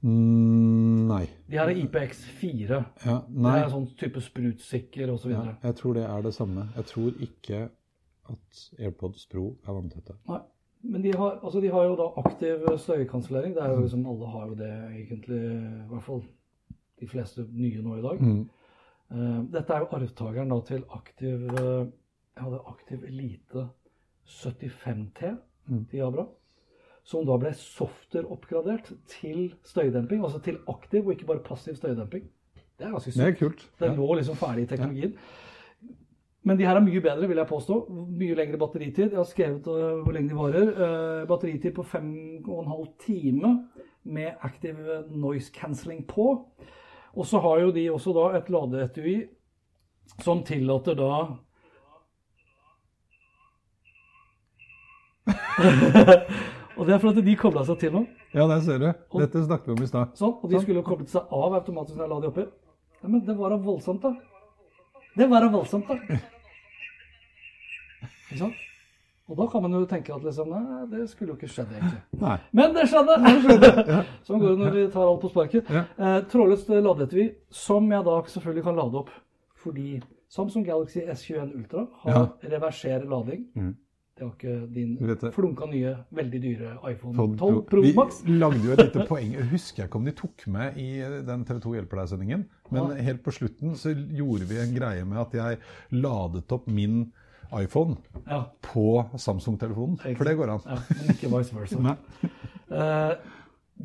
Mm, nei. De her er IPX4. Ja, Det nei. er sånn type sprutsikker osv. Ja, jeg tror det er det samme. Jeg tror ikke at AirPods Pro er vanntette. Nei. Men de har, altså de har jo da aktiv støykansellering. Det er jo liksom, Alle har jo det egentlig, i hvert fall de fleste nye nå i dag. Mm. Eh, dette er jo arvtakeren da til aktiv eh, hadde aktiv Elite 75T Mm. til Jabra. Som da ble software-oppgradert til støydemping. Altså til aktiv og ikke bare passiv støydemping. Det er ganske Det er kult. Det lå liksom ferdig i teknologien. Men de her er mye bedre, vil jeg påstå. Mye lengre batteritid. Jeg har skrevet øh, hvor lenge de varer. Eh, batteritid på fem og en halv time med active noise cancelling på. Og så har jo de også da et ladeetui som tillater da Og det er for at de kobla seg til nå. Ja, der ser du. Dette snakket vi om i stad. Sånn, og de skulle jo koblet seg av automatisk når jeg la de oppi. Ja, men det var da voldsomt, da. Det var da voldsomt, da. Ikke sant? Og da kan man jo tenke at liksom, nei, det skulle jo ikke skjedd egentlig. Nei. Men det skjedde! Sånn går det når vi tar alt på sparket. Ja. Eh, trådløst ladeetui, som jeg da selvfølgelig kan lade opp. Fordi Samsung Galaxy S21 Ultra har Ja. reverser lading. Mm. Det var ikke din flunka nye, veldig dyre iPhone Sånn 12 Pro Max. vi lagde jo et lite poeng. Jeg husker ikke om de tok med i den TV 2 hjelper deg-sendingen. Men helt på slutten så gjorde vi en greie med at jeg ladet opp min iPhone Ja. på Samsung-telefonen. For det går an. Ja, men ikke vice versa. Nei. Eh,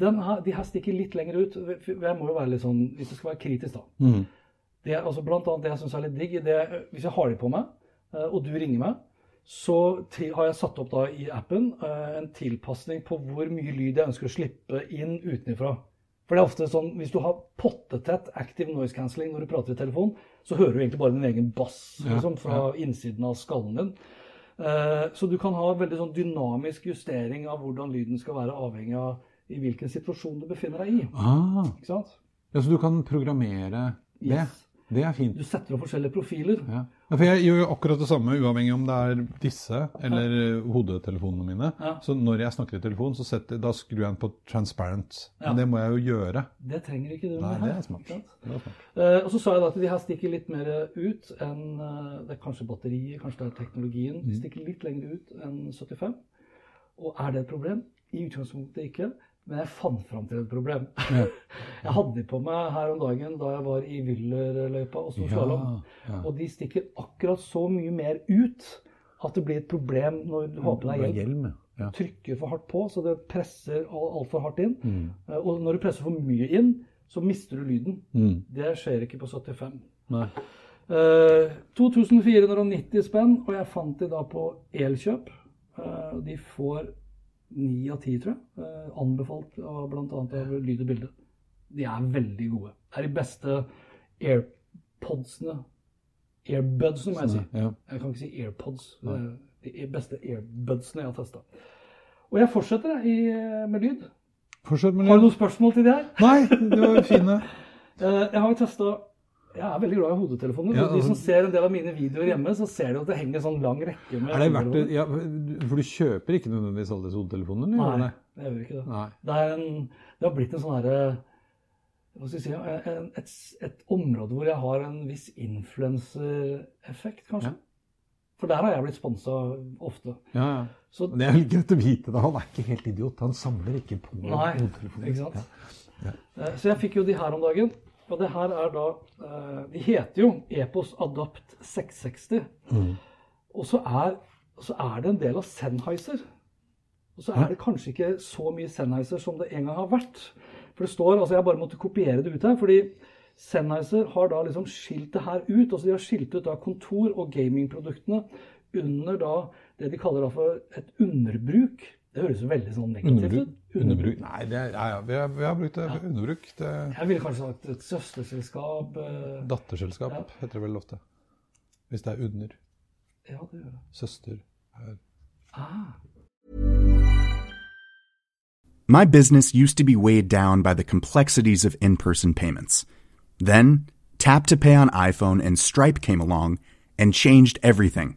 den her, de her stikker litt lenger ut. Jeg må jo være litt sånn, Hvis det skal være kritisk, da. Mm. Det, altså, blant annet det jeg syns er litt digg, det, hvis jeg har de på meg, uh, og du ringer meg, så har jeg satt opp da i appen uh, en tilpasning på hvor mye lyd jeg ønsker å slippe inn utenfra. For det er ofte sånn, Hvis du har pottetett active noise cancelling når du prater i telefon, så hører du egentlig bare din egen bass liksom, fra innsiden av skallen din. Eh, Så du kan ha veldig sånn dynamisk justering av hvordan lyden skal være, avhengig av i hvilken situasjon du befinner deg i. Ah, Ikke sant? ja, så du kan programmere det? Yes. Det er fint. Du setter opp forskjellige profiler. Ja. Ja, for jeg gjør jo akkurat det samme, uavhengig om det er disse eller eh, hodetelefonene mine. Ja. Så når jeg snakker i telefon, så setter, da skrur jeg den på transparent. Ja. Men det må jeg jo gjøre. Det trenger ikke du Nei, det er smart. Det er smart. Uh, og så sa jeg da at de her stikker litt mer ut enn eh, Det er kanskje batteriet, kanskje det er teknologien. Mm. De stikker litt lenger ut enn 75. Og er det et problem? I utgangspunktet ikke. Men jeg fant fram til et problem. jeg hadde de på meg her om dagen da jeg var i Wyllerløypa og sto Ja, slalåm. ja. Og de stikker akkurat så mye mer ut at det blir et problem når du har på deg hjelm. Hjelm, ja. Trykker for hardt på, så det presser altfor hardt inn. Mm. Eh, Og når du presser for mye inn, så mister du lyden. Mm. Det skjer ikke på 75. Nei. Eh, 2490 spenn, og jeg fant de da på Elkjøp. Eh, de får Ni av ti, tror jeg. Eh, anbefalt av bl.a. av Lyd og Bilde. De er veldig gode. Det er de beste airpodsene Airbudsene, må jeg si. Ja. Jeg kan ikke si airpods. Det er de beste airbudsene jeg har testa. Og jeg fortsetter jeg, i, med lyd. Fortsett med lyd. Har du noen spørsmål til det her? Nei, det var fine. Eh, Jeg har testa Jeg er veldig glad i hodetelefoner. Ja, de som ser en del av mine videoer hjemme, så ser de at det henger en sånn lang rekke med Er det verdt det? Ja, for du kjøper ikke nødvendigvis alle disse hodetelefonene? Nei, det? jeg gjør ikke det. Nei. Det, er en, det har blitt en sånn herre hva skal jeg si, en, et, et område hvor jeg har en viss influensereffekt, kanskje. Ja. For der har jeg blitt sponsa ofte. Ja, ja. Så Det er greit å vite. Han er ikke helt idiot. Han samler ikke på hodetelefoner. ikke sant? Ja. Eh, Så jeg fikk jo de her om dagen. Og det her er da eh, De heter jo Epos Adapt 660. Mm. Og så er, så er det en del av Sennheiser. Og så er det kanskje ikke så mye Sennheiser som det en gang har vært. For det står, altså Jeg bare måtte kopiere det ut her. fordi Sennheiser har da liksom skilt det her ut. altså De har skilt ut da kontor- og gamingproduktene under da det de kaller da for et underbruk. Det høres jo veldig sånn negativt Underbruk? ut. Underbruk? Nei, det er, ja, ja, vi, har, vi har brukt det Ja. underbruk. Det, Jeg ville kanskje sagt et søsterselskap. eh, datterselskap Ja. heter det vel ofte. Hvis det er under. Ja, det gjør det. Søster. her. Ah, My business used to be weighed down by the complexities of in person payments. Then, Tap to Pay on iPhone and Stripe came along and changed everything.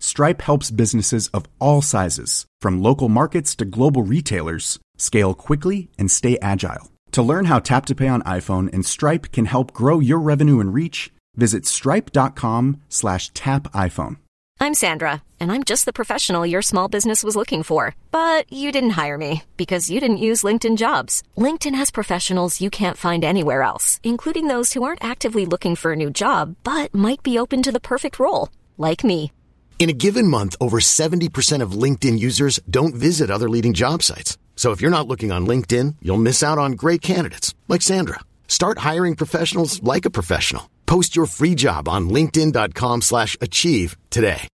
Stripe helps businesses of all sizes, from local markets to global retailers, scale quickly and stay agile. To learn how Tap to Pay on iPhone and Stripe can help grow your revenue and reach, visit stripe.com slash tap iPhone. I'm Sandra, and I'm just the professional your small business was looking for. But you didn't hire me because you didn't use LinkedIn jobs. LinkedIn has professionals you can't find anywhere else, including those who aren't actively looking for a new job but might be open to the perfect role, like me. In a given month, over 70% of LinkedIn users don't visit other leading job sites. So if you're not looking on LinkedIn, you'll miss out on great candidates like Sandra. Start hiring professionals like a professional. Post your free job on linkedin.com/achieve slash achieve today.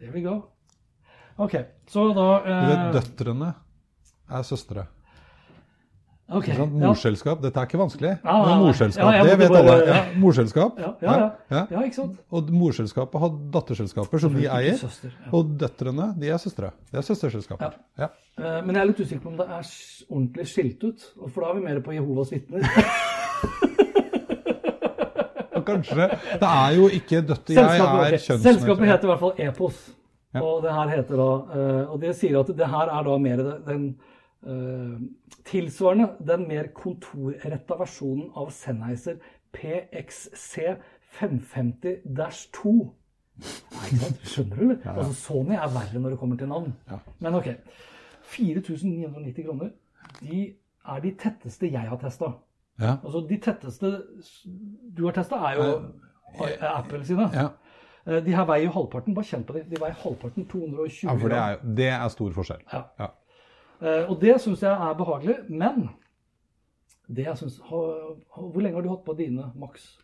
there we go. Ok, så da Du vet, eh, døtrene er søstre. Ok, sånn, morselskap, ja. Dette er ikke vanskelig. Ja, ja, morselskap, det vet bare- alle. Ja, morselskap. Ja, ja, ja. Ja. ja, ikke sant? Og morselskapet har datterselskaper som de eier. søster. Og døtrene, de er søstre. Det er søsterselskaper. Ja. Eh, Men jeg er litt usikker på om det er ordentlig skilt ut. For da er vi mer på Jehovas vitner. Kanskje Det er jo ikke døtte. Jeg er kjønnsnøytral. Selskapet heter i hvert fall Epos. Og det her heter da eh, Og det sier at det her er da mer den, tilsvarende den mer kontorretta versjonen av Sennheiser PXC 550-2. Nei. Skjønner du, eller? Altså, Sony er verre når det kommer til navn. Men ok. 4990 kroner. De er de tetteste jeg har testa. Ja. Altså, de tetteste du har testa, er jo Apple sine. Ja. Eh, De her veier jo halvparten. Bare kjenn på det. De veier halvparten 220 ja, for det er, det er stor forskjell. Ja. Eh, Og det syns jeg er behagelig. Men det jeg synes, Hvor lenge har du hatt på dine maks?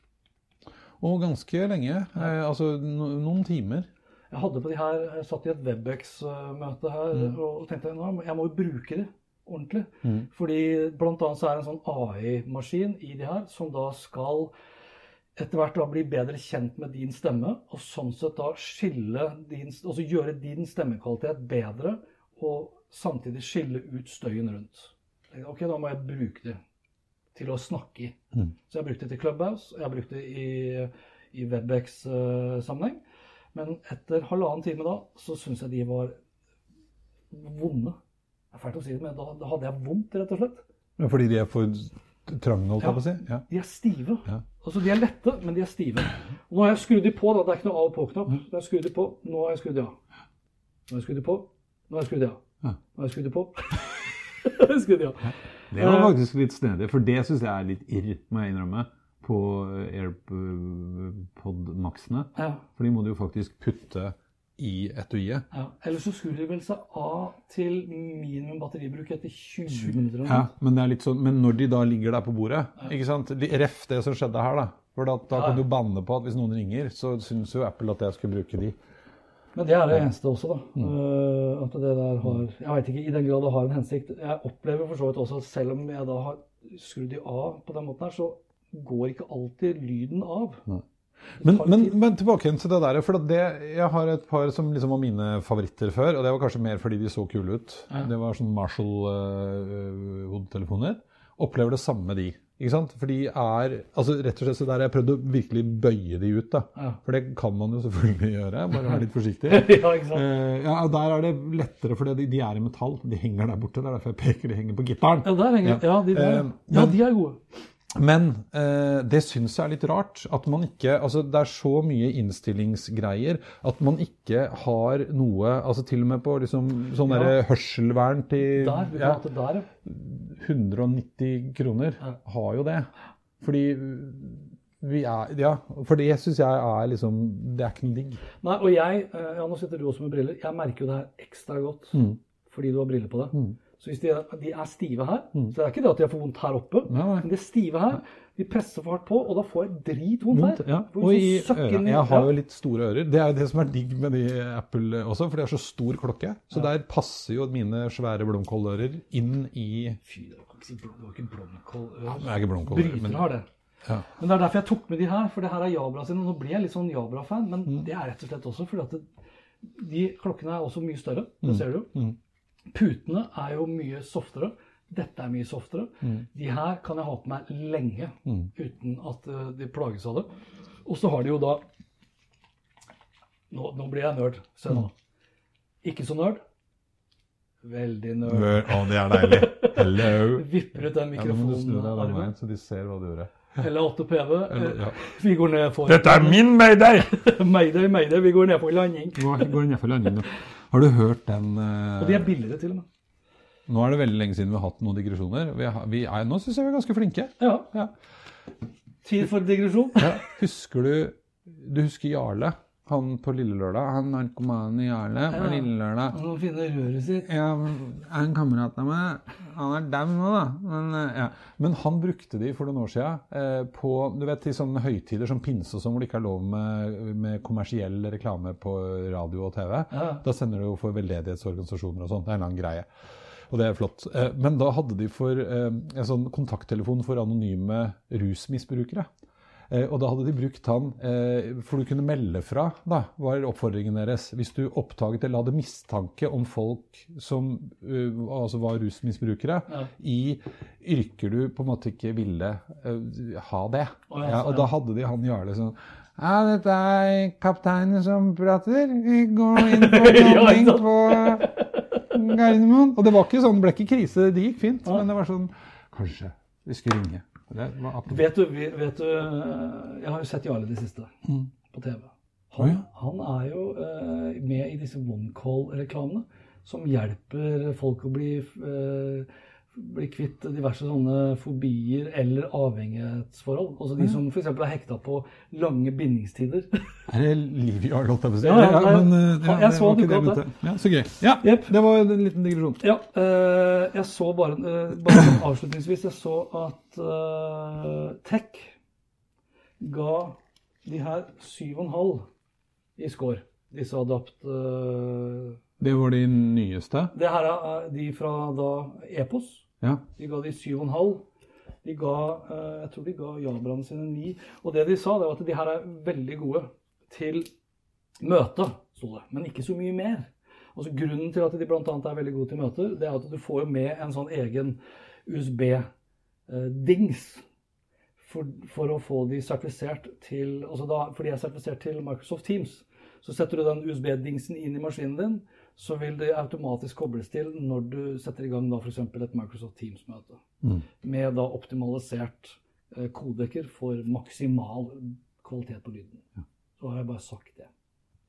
Og ganske lenge. Eh, altså noen timer. Jeg hadde på de her, jeg satt i et Webex-møte her Mm. og tenkte jeg må jo bruke det ordentlig. Fordi blant annet så er det en sånn AI-maskin i de her som da skal etter hvert da bli bedre kjent med din stemme, og sånn sett da skille din, altså gjøre din stemmekvalitet bedre, og samtidig skille ut støyen rundt. Ok, da må jeg bruke det til å snakke i. Så jeg har brukt det til Clubhouse, og jeg har brukt det i, i Webex-sammenheng. Men etter halvannen time da, så syns jeg de var vonde. Det er fælt å si det, men da, da hadde jeg vondt, rett og slett. Men Fordi de er for trange, holdt Ja. på å si? Ja. De er stive. Ja. Altså, De er lette, men de er stive. Og nå har jeg skrudd de på. da, Det er ikke noe av- og på-knapp. Nå har skrudd de på. Nå har jeg skrudd de av. Nå har jeg skrudd de på. Nå har jeg skrudd av. Nå har jeg skrudd på. skrudd det av. Det var faktisk litt snedig, for det syns jeg er litt irr, må jeg innrømme, på AirPod-maksene. Ja. For de må du jo faktisk putte i etuiet. Ja. Eller så skrur de vel seg av til minimum batteribruk etter 20 minutter. Ja, men, det er litt sånn, men når de da ligger der på bordet ikke sant? Ref det som skjedde her, da. For da, da kan du banne på at hvis noen ringer, så syns jo Apple at jeg skulle bruke de. Men det er det eneste også, da. Mm. at det der har Jeg veit ikke i den grad det har en hensikt. Jeg opplever for så vidt også at selv om jeg da har skrudd de av på den måten her, så går ikke alltid lyden av. Men, men, men tilbake til det der. For det, jeg har et par som liksom var mine favoritter før. Og det var kanskje mer fordi de så kule ut. Det var sånn Marshall-hodetelefoner. Opplever det samme med de. Ikke sant? For de er altså Rett og slett så der har jeg prøvd å virkelig bøye de ut. da. Ja. For det kan man jo selvfølgelig gjøre. Bare være litt forsiktig. ja, ikke sant? Uh, ja, Der er det lettere, for de, de er i metall. De henger der borte. Det er derfor jeg peker. De henger på gitaren. Ja, der henger Ja, de der. Ja, men- de er gode. Men eh, det syns jeg er litt rart. At man ikke Altså, det er så mye innstillingsgreier at man ikke har noe Altså til og med på liksom sånn Ja. derre hørselvern til Der, ja, der, ja. 190 kroner har jo det. Fordi vi er Ja, for det syns jeg er liksom Det er ikke noe digg. Nei, og jeg, eh, ja, nå sitter du også med briller, jeg merker jo det her ekstra godt fordi du har briller på det. Så hvis de er, de er stive her, så det er ikke det at de har for vondt her oppe, Nei, nei. men de er stive her, de presser for hardt på, og da får jeg dritvondt her. Ja. Og i øra. Jeg har jo litt store ører. Det er jo det som er digg med de Apple også, for de har så stor klokke. Så der passer jo mine svære blomkålører inn i Fy, det var ikke, blomkålører. Ja. Det er ikke blomkålører, Bryter men har det. Ja. Men det er derfor jeg tok med de her, for det her er Jabra sine. Nå blir jeg litt sånn Jabra-fan, men Mm. det er rett og slett også fordi at det, de klokkene er også mye større. Mm. Det ser du jo. Putene er jo mye softere. Dette er mye softere. Mm. De her kan jeg ha på meg lenge uten at eh, de plages av det. Og så har de jo da Nå, nå blir jeg nerd. Se Mm. Ikke så nerd. Veldig nerd. Å, det er deilig. Hello. Vipper ut den nå mikrofonarmen. veien, så de ser hva du gjør. Eller 8 PV. Ja. Vi går ned for Dette er min mayday! Mayday, mayday. Vi går ned for landing. Vi går ned for landing nå. Har du hørt den uh... Og de er billigere til og med. Nå er det veldig lenge siden vi har hatt noen digresjoner. Vi er, vi er, nå syns jeg vi er ganske flinke. Ja. Ja. Tid for digresjon. Ja. Husker du Du husker Jarle? Han på Lille Lørdag? Han i Jarle på. Lille Lørdag. Han må finne røret sitt. Ja, en kamerat av meg Han er dau nå, da. Men, eh, ja. Men han brukte de for noen år siden eh, på du vet, til sånne høytider som pinse og sånn, hvor det ikke er lov med, med kommersiell reklame på radio og TV. Ja. Da sender du jo for veldedighetsorganisasjoner og sånn. Det er en lang greie. Og det er flott. Eh, Men da hadde de for eh, en sånn kontakttelefon for anonyme rusmisbrukere. Eh, Og da hadde de brukt han, eh, for du kunne melde fra, da, var oppfordringen deres. Hvis du oppdaget eller hadde mistanke om folk som eh, altså var rusmisbrukere, i yrker du på en måte ikke ville ha det. Oh, ja, ja, og da hadde de han Jarle sånn ja, dette er kapteinen som prater. Vi går inn på Ja, landing på Gardermoen. Og det var ikke sånn, det ble ikke krise. Det gikk fint. Men det var sånn Kanskje vi skulle ringe. Det Vet du, vet du eh, Jeg har jo sett Jarle det siste på TV. Han, oh, ja. han er jo eh, med i disse OneCall-reklamene som hjelper folk å bli, eh, bli kvitt diverse sånne fobier eller avhengighetsforhold. Altså de som f.eks. er hekta på lange bindingstider. Er det liv i holdt jeg på å si? Ja, ja, men, ja, jeg så var det ikke det. vet du. Ja, så gøy. Ja, yep. det var en liten digresjon. Ja, eh, jeg så bare, eh, bare avslutningsvis Jeg så at uh, Tech ga de her 7,5 i score. Disse adapt... uh, Det var de nyeste. det her er de fra da Epos. Ja. De ga de 7,5. De ga, eh, jeg tror de ga Jabraen sine 9. Og det de sa, det var at de her er veldig gode til møte, sto det. Men ikke så mye mer. Altså Grunnen til at de bl.a. er veldig gode til møter, det er at du får med en sånn egen USB-dings. For, for å få de sertifisert til altså da, For de er sertifisert til Microsoft Teams. Så setter du den USB-dingsen inn i maskinen din, så vil det automatisk kobles til når du setter i gang da f.eks. et Microsoft Teams-møte. Med da optimalisert eh, kodeker for maksimal kvalitet på lyden. Så har jeg bare sagt det.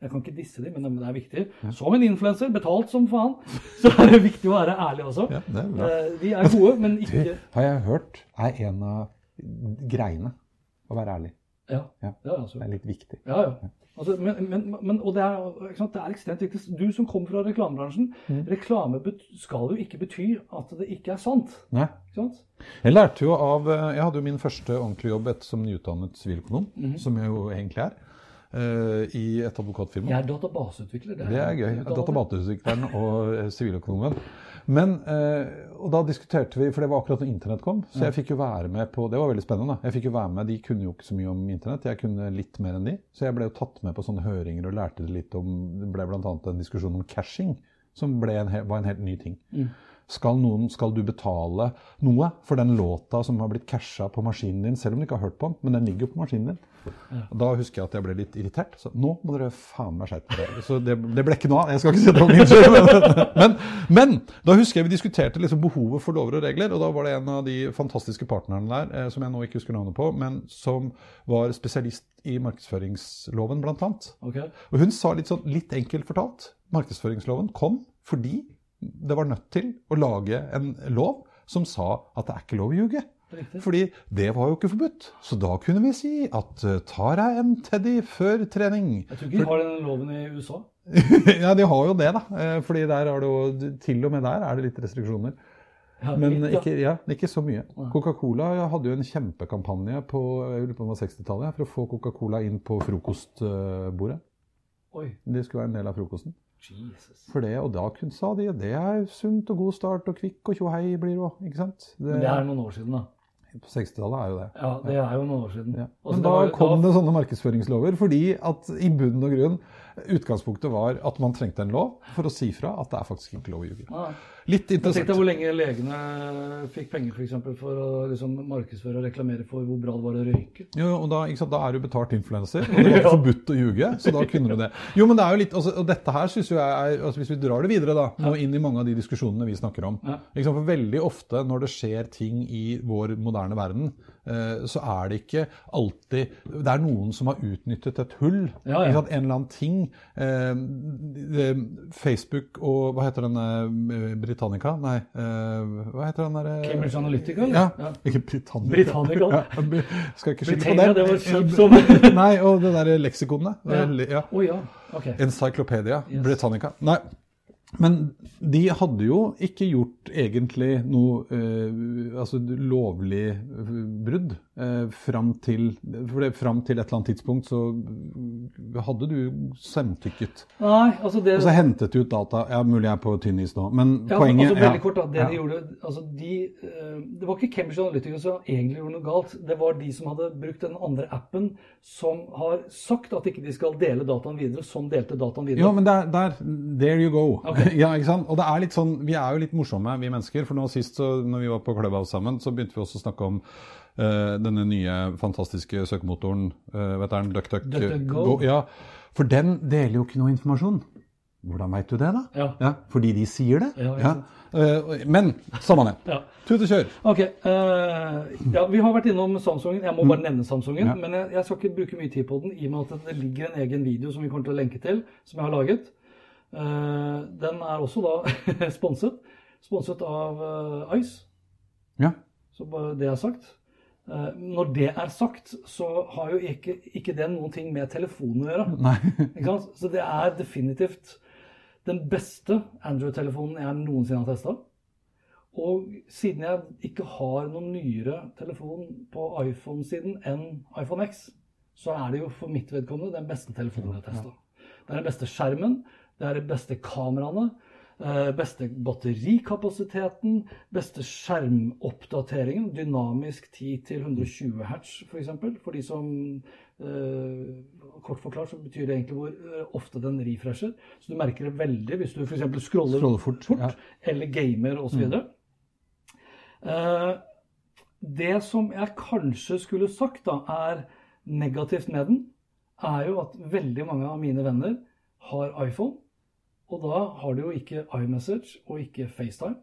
Jeg kan ikke disse dem, men det er viktig. Som en influenser, betalt som faen, så er det viktig å være ærlig også. Ja, det er bra. Eh, De er gode, men Du, Det har jeg hørt, er en av greiene å være ærlig. Ja, Ja. altså. Det er litt viktig. Ja, ja. Altså, men, men, men, og det er, det er ekstremt viktig. Du som kommer fra reklamebransjen, Mm. reklame skal jo ikke bety at det ikke er sant. Nei. Ikke sant? Jeg lærte jo av eh, Jeg hadde jo min første ordentlige jobb etter som nyutdannet siviløkonom, Mhm. som jeg jo egentlig er, i et advokatfirma. Jeg er databaseutvikler. Det er gøy. Databaseutvikleren og eh, siviløkonomen. Men, eh, og da diskuterte vi, for det var akkurat når internett kom, så jeg fikk jo være med på Det var veldig spennende. Jeg fikk jo være med, De kunne jo ikke så mye om internett, jeg kunne litt mer enn de. Så jeg ble jo tatt med på sånne høringer og lærte det litt om Det ble bl.a. en diskusjon om cashing, som en, var en helt ny ting. Skal, noen, skal du betale noe for den låta som har blitt casha på maskinen din, selv om du ikke har hørt på den, men den ligger jo på maskinen din? Da husker jeg at jeg ble litt irritert. Så nå må dere faen meg skjerpe dere. Så det, det ble ikke noe av. Jeg skal ikke si det var min skyld. Men, men, men da husker jeg vi diskuterte liksom behovet for lover og regler. Og da var det en av de fantastiske partnerne der, eh, som jeg nå ikke husker navnet på, men som var spesialist i markedsføringsloven, blant annet. Okay. Og hun sa litt, sånn, litt enkelt fortalt markedsføringsloven kom fordi det var nødt til å lage en lov som sa at det er ikke lov å ljuge. Riktig. Fordi det var jo ikke forbudt. Så da kunne vi si at eh, tar jeg en teddy før trening Jeg tror ikke de har den loven i USA. Ja, de har jo det, da. Eh, Fordi der er det jo Til og med der er det litt restriksjoner. Ja, Men litt, ja. ikke, ja, ikke så mye. Coca-Cola hadde jo en kjempekampanje på på om det var 60-tallet for å få Coca-Cola inn på frokostbordet. Oi, Det skulle være en del av frokosten. Jesus. For det, og da sa de det er sunt og god start og kvikk og tjohei blir det òg. Det, Men det er noen år siden, da. På 60-tallet er jo det. Ja, det er jo noen år siden. Ja. Men da var- kom det sånne markedsføringslover fordi at i bunn og grunn utgangspunktet var at man trengte en lov for å si fra at det er faktisk ikke lov å ljuge. Ja. Litt interessant. Tenk deg hvor lenge legene fikk penger for, eksempel, for å liksom, markedsføre og reklamere for hvor bra det var å røyke. Jo, og da, sant, da er du betalt influenser, og det var forbudt å ljuge, så da kunne du det. Jo, men det er jo litt, altså, og dette her synes jeg er, altså hvis vi drar det videre da, nå inn i mange av de diskusjonene vi snakker om, Ja. sant, for veldig ofte når det skjer ting i vår moderne verden, eh, så er det ikke alltid, det er noen som har utnyttet et hull, Ja, ja. en eller annen ting, eh, Facebook og, hva heter denne eh, Britannica? Nei, uh, hva heter den der? eh, Cambridge Analytica? Ja, Ja, ikke Britannica. Britannica. Ja, skal ikke skylde på det. det var som Nei, og det der leksikonet. Ja. Ja. Å ja. Ok. Encyclopedia Yes. Britannica. Nei. Men de hadde jo ikke gjort egentlig noe uh, altså lovlig brudd eh, fram til For det, fram til et eller annet tidspunkt så hadde du samtykket. Nei, altså det Og så hentet du ut data. Ja, mulig jeg er på tynn is nå, men ja, poenget altså Veldig ja. kort, da. Det Ja. de gjorde altså de, eh, Det var ikke Cambridge Analytica som egentlig gjorde noe galt. Det var de som hadde brukt den andre appen, som har sagt at ikke de skal dele dataen videre, som delte dataen videre. Ja, men der, der There you go. Okay. ja, ikke sant? Og det er litt sånn, Vi er jo litt morsomme, vi mennesker. For nå sist så, når vi var på Clubhouse sammen, så begynte vi også å snakke om denne nye fantastiske søkemotoren. Uh, vet du? DuckDuck DuckDuckGo. Ja, For den deler jo ikke noe informasjon. Hvordan veit du det, da? Ja. Fordi de sier det? Ja, ja. Eh, men samme det. Ja. Tut og kjør. Ok, uh, ja, Vi har vært innom Samsungen. Jeg må bare nevne Samsungen. Mm. Ja. Men jeg, jeg skal ikke bruke mye tid på den, i og med at det ligger en egen video som vi kommer til å lenke til, som jeg har laget. Uh, den er også da sponset. Sponset av eh, Ice. Ja. Så bare det er sagt. Eh, når det er sagt, så har jo ikke, ikke det noen ting med telefonen å gjøre. Så det er definitivt den beste Android-telefonen jeg noensinne har testa. Og siden jeg ikke har noen nyere telefon på iPhone-siden enn iPhone X, så er det jo for mitt vedkommende den beste telefonen jeg har testa. Det er den beste skjermen, det er de beste kameraene, beste batterikapasiteten, beste skjermoppdateringen, dynamisk 10-120 hertz f.eks. For, eksempel, for de som eh, Kort forklart så betyr det egentlig hvor eh, ofte den refresher. Så du merker det veldig hvis du f.eks. scroller, Scroller fort, ja. eller gamer osv. Eh, det som jeg kanskje skulle sagt da, er negativt med den, er jo at veldig mange av mine venner har iPhone. Og da har du jo ikke iMessage og ikke FaceTime.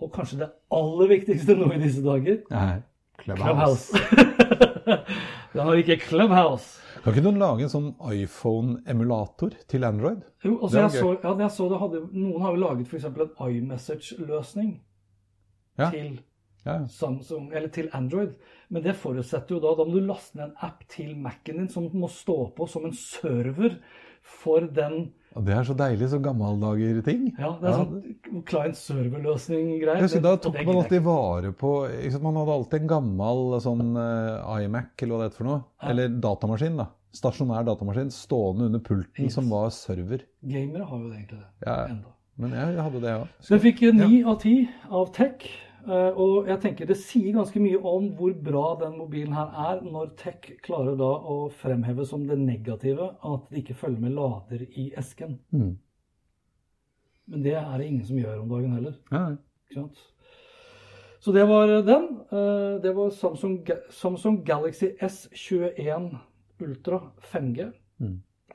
Og kanskje det aller viktigste nå i disse dager Nei. Clubhouse. Clubhouse. Den har ikke Clubhouse. Kan ikke noen lage en sånn iPhone-emulator til Android? Jo, altså jeg så, ja, jeg så det hadde, Noen har jo laget f.eks. en iMessage-løsning Ja. til Ja, ja. Samsung, eller til Android. Men det forutsetter jo da Da må du laste ned en app til Mac-en din som må stå på som en server for den Og det er så deilig, så gammeldager-ting. Ja, det er sånn client-server-løsning-greier. Da tok det man alltid vare på Man hadde alltid en gammel sånn uh, iMac eller hva det heter for noe. Eller datamaskin. da. Stasjonær datamaskin stående under pulten som var server. Gamere har jo egentlig det. Ja, Enda. Men jeg hadde det òg. Ja. Den fikk ni av ti av tech. Eh, Og jeg tenker det sier ganske mye om hvor bra den mobilen her er, når tech klarer da å fremheve som det negative at det ikke følger med lader i esken. Mm. Men det er det ingen som gjør om dagen heller. Ja, Ikke sant? Så det var den. Eh, Det var Samsung, Samsung Galaxy S21 Ultra 5G.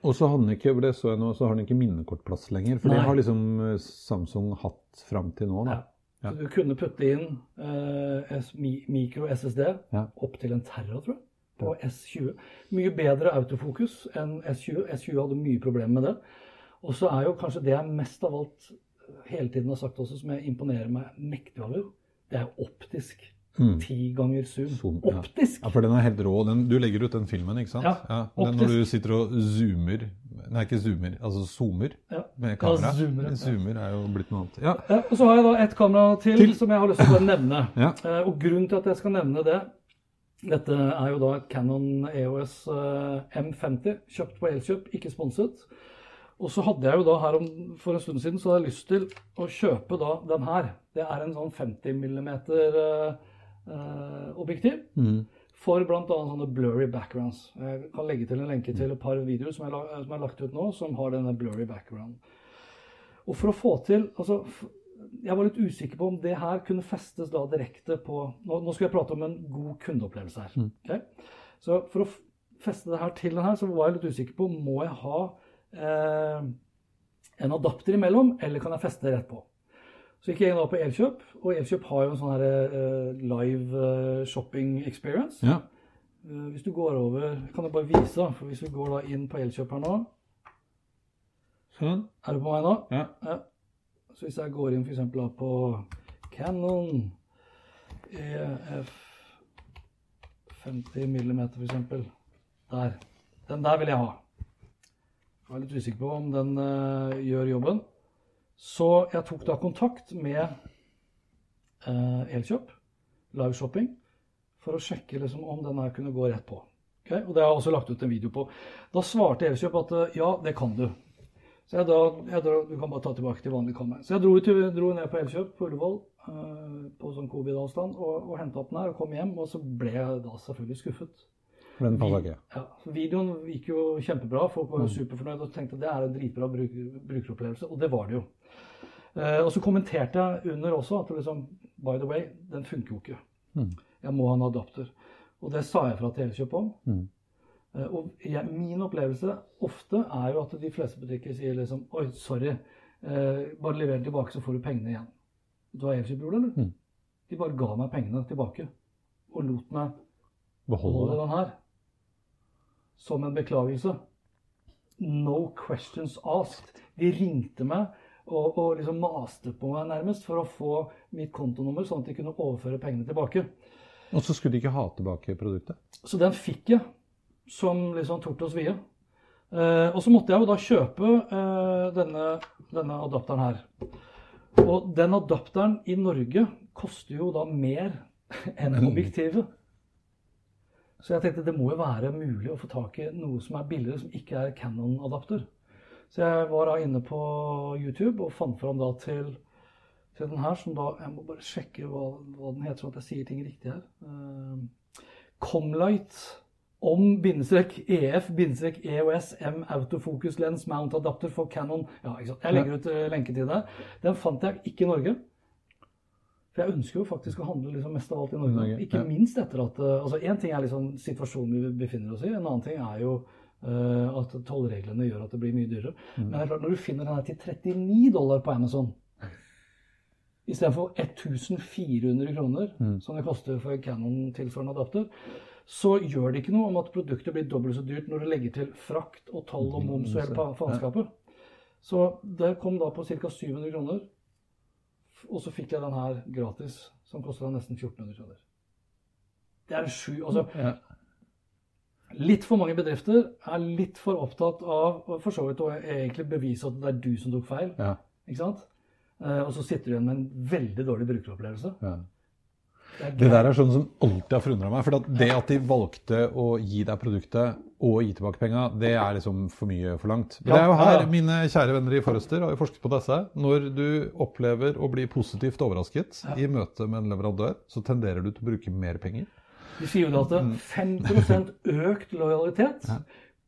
Og så har den ikke det så jeg nå, så har den ikke minnekortplass lenger. For Nei. det har liksom eh, Samsung hatt fram til nå. da. Ja. Så du kunne putte inn eh, mikro-SSD Ja. opp til en terra, tror jeg, på S20. Mye bedre autofokus enn S20. S20 hadde mye problemer med det. Og så er jo kanskje det jeg mest av alt hele tiden har sagt også, som jeg imponerer meg mektig over, det er optisk. Ti ganger zoom. Zoom. Optisk! Ja, for den er helt rå. Den, du legger ut den filmen, ikke sant? Ja, den, optisk. når du sitter og zoomer Nei, ikke zoomer, altså zoomer Ja. med kamera. Ja, zoomer, ja. zoomer er jo blitt noe annet. Ja. Og så har jeg da et kamera til, Til. som jeg har lyst til å nevne. Ja. Eh, og grunnen til at jeg skal nevne det Dette er jo da Canon EOS eh, M50, kjøpt på Elkjøp, ikke sponset. Og så hadde jeg jo da her om, for en stund siden så hadde jeg lyst til å kjøpe da den her. Det er en sånn 50 mm eh, objektiv. objektiv. For bl.a. sånne blurry backgrounds. Jeg kan legge til en lenke til et par videoer som er, som er lagt ut nå, som har denne blurry background. Og for å få til altså, Jeg var litt usikker på om det her kunne festes da direkte på Nå, nå skal jeg prate om en god kundeopplevelse her. Okay? Så for å feste det her til den her, så var jeg litt usikker på må jeg ha eh, en adapter imellom, eller kan jeg feste det rett på. Så gikk jeg da på Elkjøp, og Elkjøp har jo en sånn her eh, live eh, shopping experience. ja. Eh, Hvis du går over Kan jeg bare vise, da. For hvis vi går da inn på Elkjøp her nå Sånn. Er du på meg nå? Ja. Ja. Så hvis jeg går inn f.eks. på Canon EF 50 mm f.eks. Der. Den der vil jeg ha. Jeg er litt usikker på om den uh, gjør jobben. Så jeg tok da kontakt med eh, Elkjøp, live shopping, for å sjekke liksom, om den her kunne gå rett på. Okay? Og det har jeg også lagt ut en video på. Da svarte Elkjøp at eh, ja, det kan du. Så jeg da, jeg dro, Du kan bare ta tilbake til vanlig kammer. Så jeg dro, til, dro ned på Elkjøp på Ullevål eh, på sånn covid-avstand og, og henta opp den her og kom hjem. Og så ble jeg da selvfølgelig skuffet. Den passa ikke. Ja, Videoen gikk jo kjempebra, folk var jo superfornøyde og tenkte det er en dritbra bruk, brukeropplevelse, og det var det jo. Eh, og så kommenterte jeg under også at liksom, by the way, den funker jo ikke. Jeg må ha en adapter. Og det sa jeg fra til Elkjøp om. Eh, og jeg, min opplevelse ofte er jo at de fleste butikker sier liksom Oi, sorry, eh, bare lever den tilbake, så får du pengene igjen. Du har Elkjøp gjorde, eller? De bare ga meg pengene tilbake. Og lot meg beholde den her. Som en beklagelse. No questions asked. De ringte meg og, og liksom maste på meg nærmest for å få mitt kontonummer, sånn at de kunne overføre pengene tilbake. Og så skulle de ikke ha tilbake produktet. Så den fikk jeg som liksom tort og svie. Eh, og så måtte jeg jo da kjøpe eh, denne, denne adapteren her. Og den adapteren i Norge koster jo da mer enn objektivet. Så jeg tenkte det må jo være mulig å få tak i noe som er billigere, som ikke er Canon-adapter. Så jeg var da inne på YouTube og fant fram da til, til den her, som da Jeg må bare sjekke hva, hva den heter, sånn at jeg sier ting riktig her. Uh, Comlight om bindestrek EF bindestrek EOS M autofocus lens mount adapter for Canon. Ja, ikke sant? Jeg legger ut eh, lenke til det. Den fant jeg ikke i Norge. For jeg ønsker jo faktisk å handle liksom mest av alt i Norge. Norge, Ikke ja. minst etter at eh, altså Én ting er liksom situasjonen vi befinner oss i. En annen ting er jo uh, at tollreglene gjør at det blir mye dyrere. Mm. Men det er klart, når du finner den her til 39 dollar på Amazon istedenfor 1400 kroner, Mm. som det koster for en Canon tilsvarende adapter, så gjør det ikke noe om at produktet blir dobbelt så dyrt når du legger til frakt og toll og moms og hele pa- faenskapet. Så det kom da på ca. 700 kroner. Og så fikk jeg den her gratis, som kosta nesten 1400 kroner. Det er sju altså, Ja. Litt for mange bedrifter er litt for opptatt av for så vidt å egentlig bevise at det er du som tok feil. Ja. Ikke sant? Eh, og så sitter du igjen med en veldig dårlig brukeropplevelse. Ja. Det er der er sånn som alltid har forundra meg. For det at de valgte å gi deg produktet og gi tilbake penga, det er liksom for mye forlangt. Men det er jo her mine kjære venner i Forrester har jo forsket på disse. Når du opplever å bli positivt overrasket i møte med en leverandør, så tenderer du til å bruke mer penger. De sier jo da at 5 økt lojalitet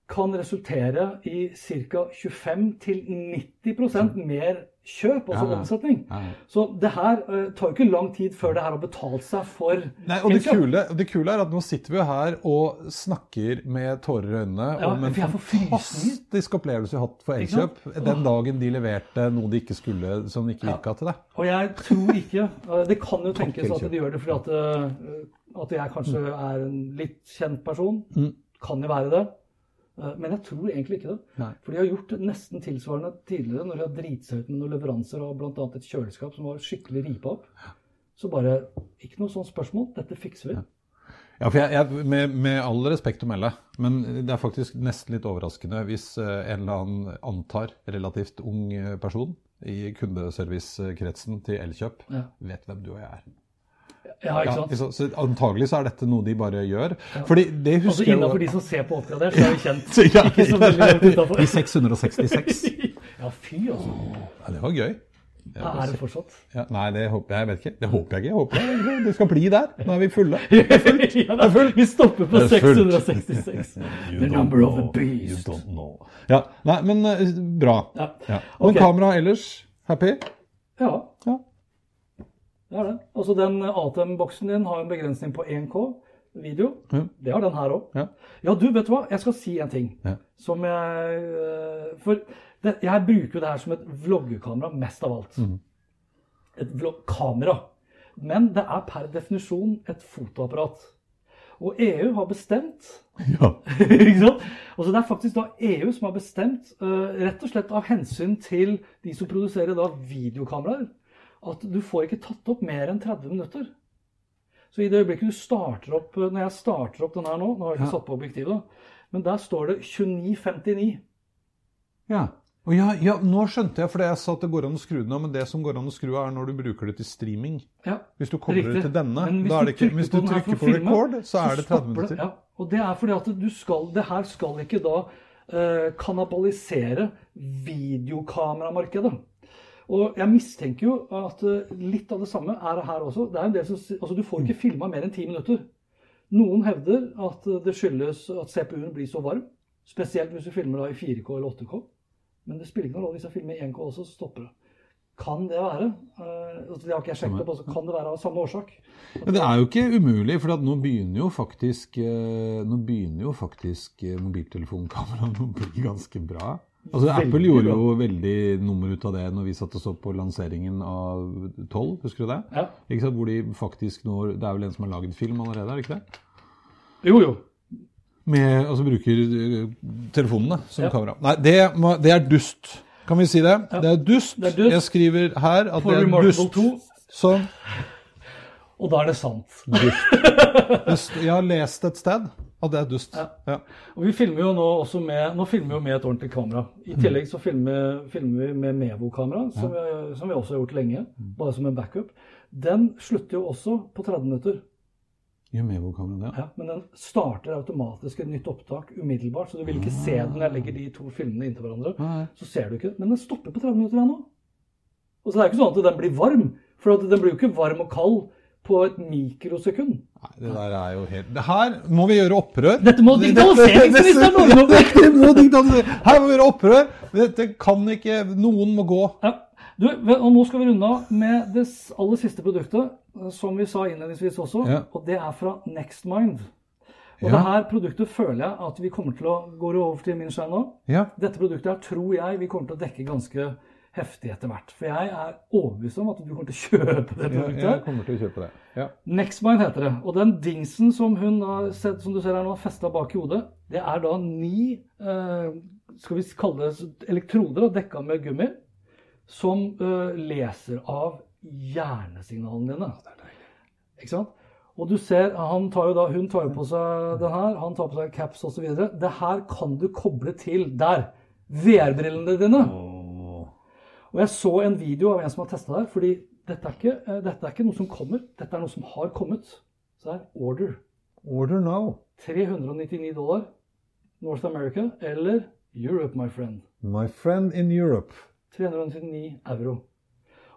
kan resultere i ca. 25-90% mer kjøp, altså Ja, ja. omsetning. Ja. Så det her uh, tar jo ikke lang tid før det her har betalt seg for Nei, og det kule, det kule er at nå sitter vi jo her og snakker med tårer i øynene Ja, om en fantastisk opplevelse vi har hatt for? Elkjøp den dagen de leverte noe de ikke skulle, som ikke virka til deg. Og jeg tror ikke uh, Det kan jo tenkes at de gjør det fordi at, uh, at jeg kanskje er en litt kjent person. Kan jo være det. Eh, Men jeg tror egentlig ikke det. Nei. For de har gjort nesten tilsvarende tidligere når de har driti seg ut med noen leveranser av bl.a. et kjøleskap som var skikkelig ripa opp. Så bare Ikke noe sånt spørsmål. Dette fikser vi. Ja, for jeg, jeg, med, med all respekt å melde, men det er faktisk nesten litt overraskende hvis eh, en eller annen antar relativt ung eh, person i kundeservicekretsen til Elkjøp Ja. vet hvem du og jeg er. Ja, ikke Ja, så, så antagelig så er dette noe de bare gjør. Fordi det Altså husker jeg jo- Innafor de som ser på Oppgradert, så er vi kjent. Ja, Ikke så veldig langt utenfor. I 666. Ja, fy, altså. Ja, det var gøy. Ja, er det fortsatt? Ja, nei, det håper jeg, jeg vet ikke. Det håper jeg ikke. Jeg håper jeg, det skal bli der. Nå er vi fulle. ja, da, vi stopper på Det er fullt. 666. The number of the beast. Ja, nei, men eh, bra. Ja. Okay. Ok. kamera ellers? Happy? Ja, Ja. Det er det. Altså, den ATM-boksen din har en begrensning på 1K video. Ja. Det har den her òg. Ja. Ja, du, vet du hva? Jeg skal si en ting. Ja. Som jeg øh, For det, jeg bruker jo det her som et vloggekamera mest av alt. Mm. Et vloggkamera. Men det er per definisjon et fotoapparat. Og EU har bestemt Ja. ikke sant? Altså det er faktisk da EU som har bestemt, uh, rett og slett av hensyn til de som produserer da videokameraer, at du får ikke tatt opp mer enn 30 minutter. Så i det øyeblikket du starter opp Når jeg starter opp den her nå Nå har jeg ikke Ja. satt på objektivet, men der står det 2959. ja. Og ja, ja, nå skjønte jeg, for jeg sa at det går an å skru den av, men det som går an å skru av, er når du bruker det til streaming. Ja, Hvis du kommer riktig. til denne, da er det ikke Hvis du trykker på record, så er det 30 minutter. minutter. Ja, og det er fordi at du skal Det her skal ikke da eh, kannibalisere videokameramarkedet. Og jeg mistenker jo at eh, litt av det samme er her også. Det er en del som, altså Du får ikke filma mer enn ti minutter. Noen hevder at eh, det skyldes at CPU-en blir så varm. Spesielt hvis du filmer da i 4K eller 8K. Men det spiller ikke noen rolle hvis jeg filmer i 1K også, så stopper det. Kan det være? eh, altså Det har ikke jeg sjekket opp. altså Kan det være av samme årsak? Men det er jo ikke umulig, for at nå begynner jo faktisk Nå begynner jo faktisk mobiltelefonkameraene å bli ganske bra. Altså Apple gjorde jo veldig nummer ut av det når vi satt og så på lanseringen av 12, husker du det? Ja. Ikke sant? Hvor de faktisk nå Det er vel en som har laget film allerede, er det ikke det? Jo, jo. Med, altså bruker eh, telefonene som Ja. kamera. Nei, det, må- det er dust. Kan vi si det? Det er dust. Det er dust. Jeg skriver her at For det er Remarkable dust. 2. Sånn. Og da er det sant. Dust. jeg har lest et sted at det er dust. Ja. Ja. Og vi filmer jo nå også med Nå filmer vi jo med et ordentlig kamera. I Mm. tillegg så filmer, filmer vi med Mevo-kamera, som, som vi også har gjort lenge. Mm. Bare som en backup. Den slutter jo også på 30 minutter. Gjør Mevo-kameraet det? Ja, men den starter automatisk et nytt opptak umiddelbart, så du vil ikke se den når jeg legger de to filmene inntil hverandre. Nei. Så ser du ikke Men den stopper på 30 minutter ennå. Og så det er ikke sånn at den blir varm. For at den blir jo ikke varm og kald på et mikrosekund. Det der er jo helt Det her må vi gjøre opprør. Dette må digitaliseringsministeren ordne Her må vi gjøre opprør. Dette kan ikke Noen må gå. Ja. Du, og nå skal vi runde av med det aller siste produktet, eh, som vi sa innledningsvis også. Ja. Og det er fra NextMind. Og Ja. det her produktet føler jeg at vi kommer til å gå over til min skjerm nå? Ja. Dette produktet her tror jeg vi kommer til å dekke ganske heftig etter hvert. For jeg er overbevist om at du kommer til å kjøpe det Ja, jeg kommer til å kjøpe det. Ja. Nextmind heter det. Og den dingsen som hun har sett, som du ser her nå, festa bak i hodet, det er da ni eh, skal vi kalle det elektroder dekka med gummi, som eh, leser av hjernesignalene dine. Ikke sant? Og du ser, han tar jo da, Hun tar jo på seg den her, han tar på seg caps osv. Det her kan du koble til der. VR-brillene dine. Og jeg så en video av en som har testa det her, fordi dette er, ikke, eh, dette er ikke noe som kommer, dette er noe som har kommet. Så det er order. Order now. 399 dollar. North America eller Europe, my friend. My friend in Europe. 399 euro.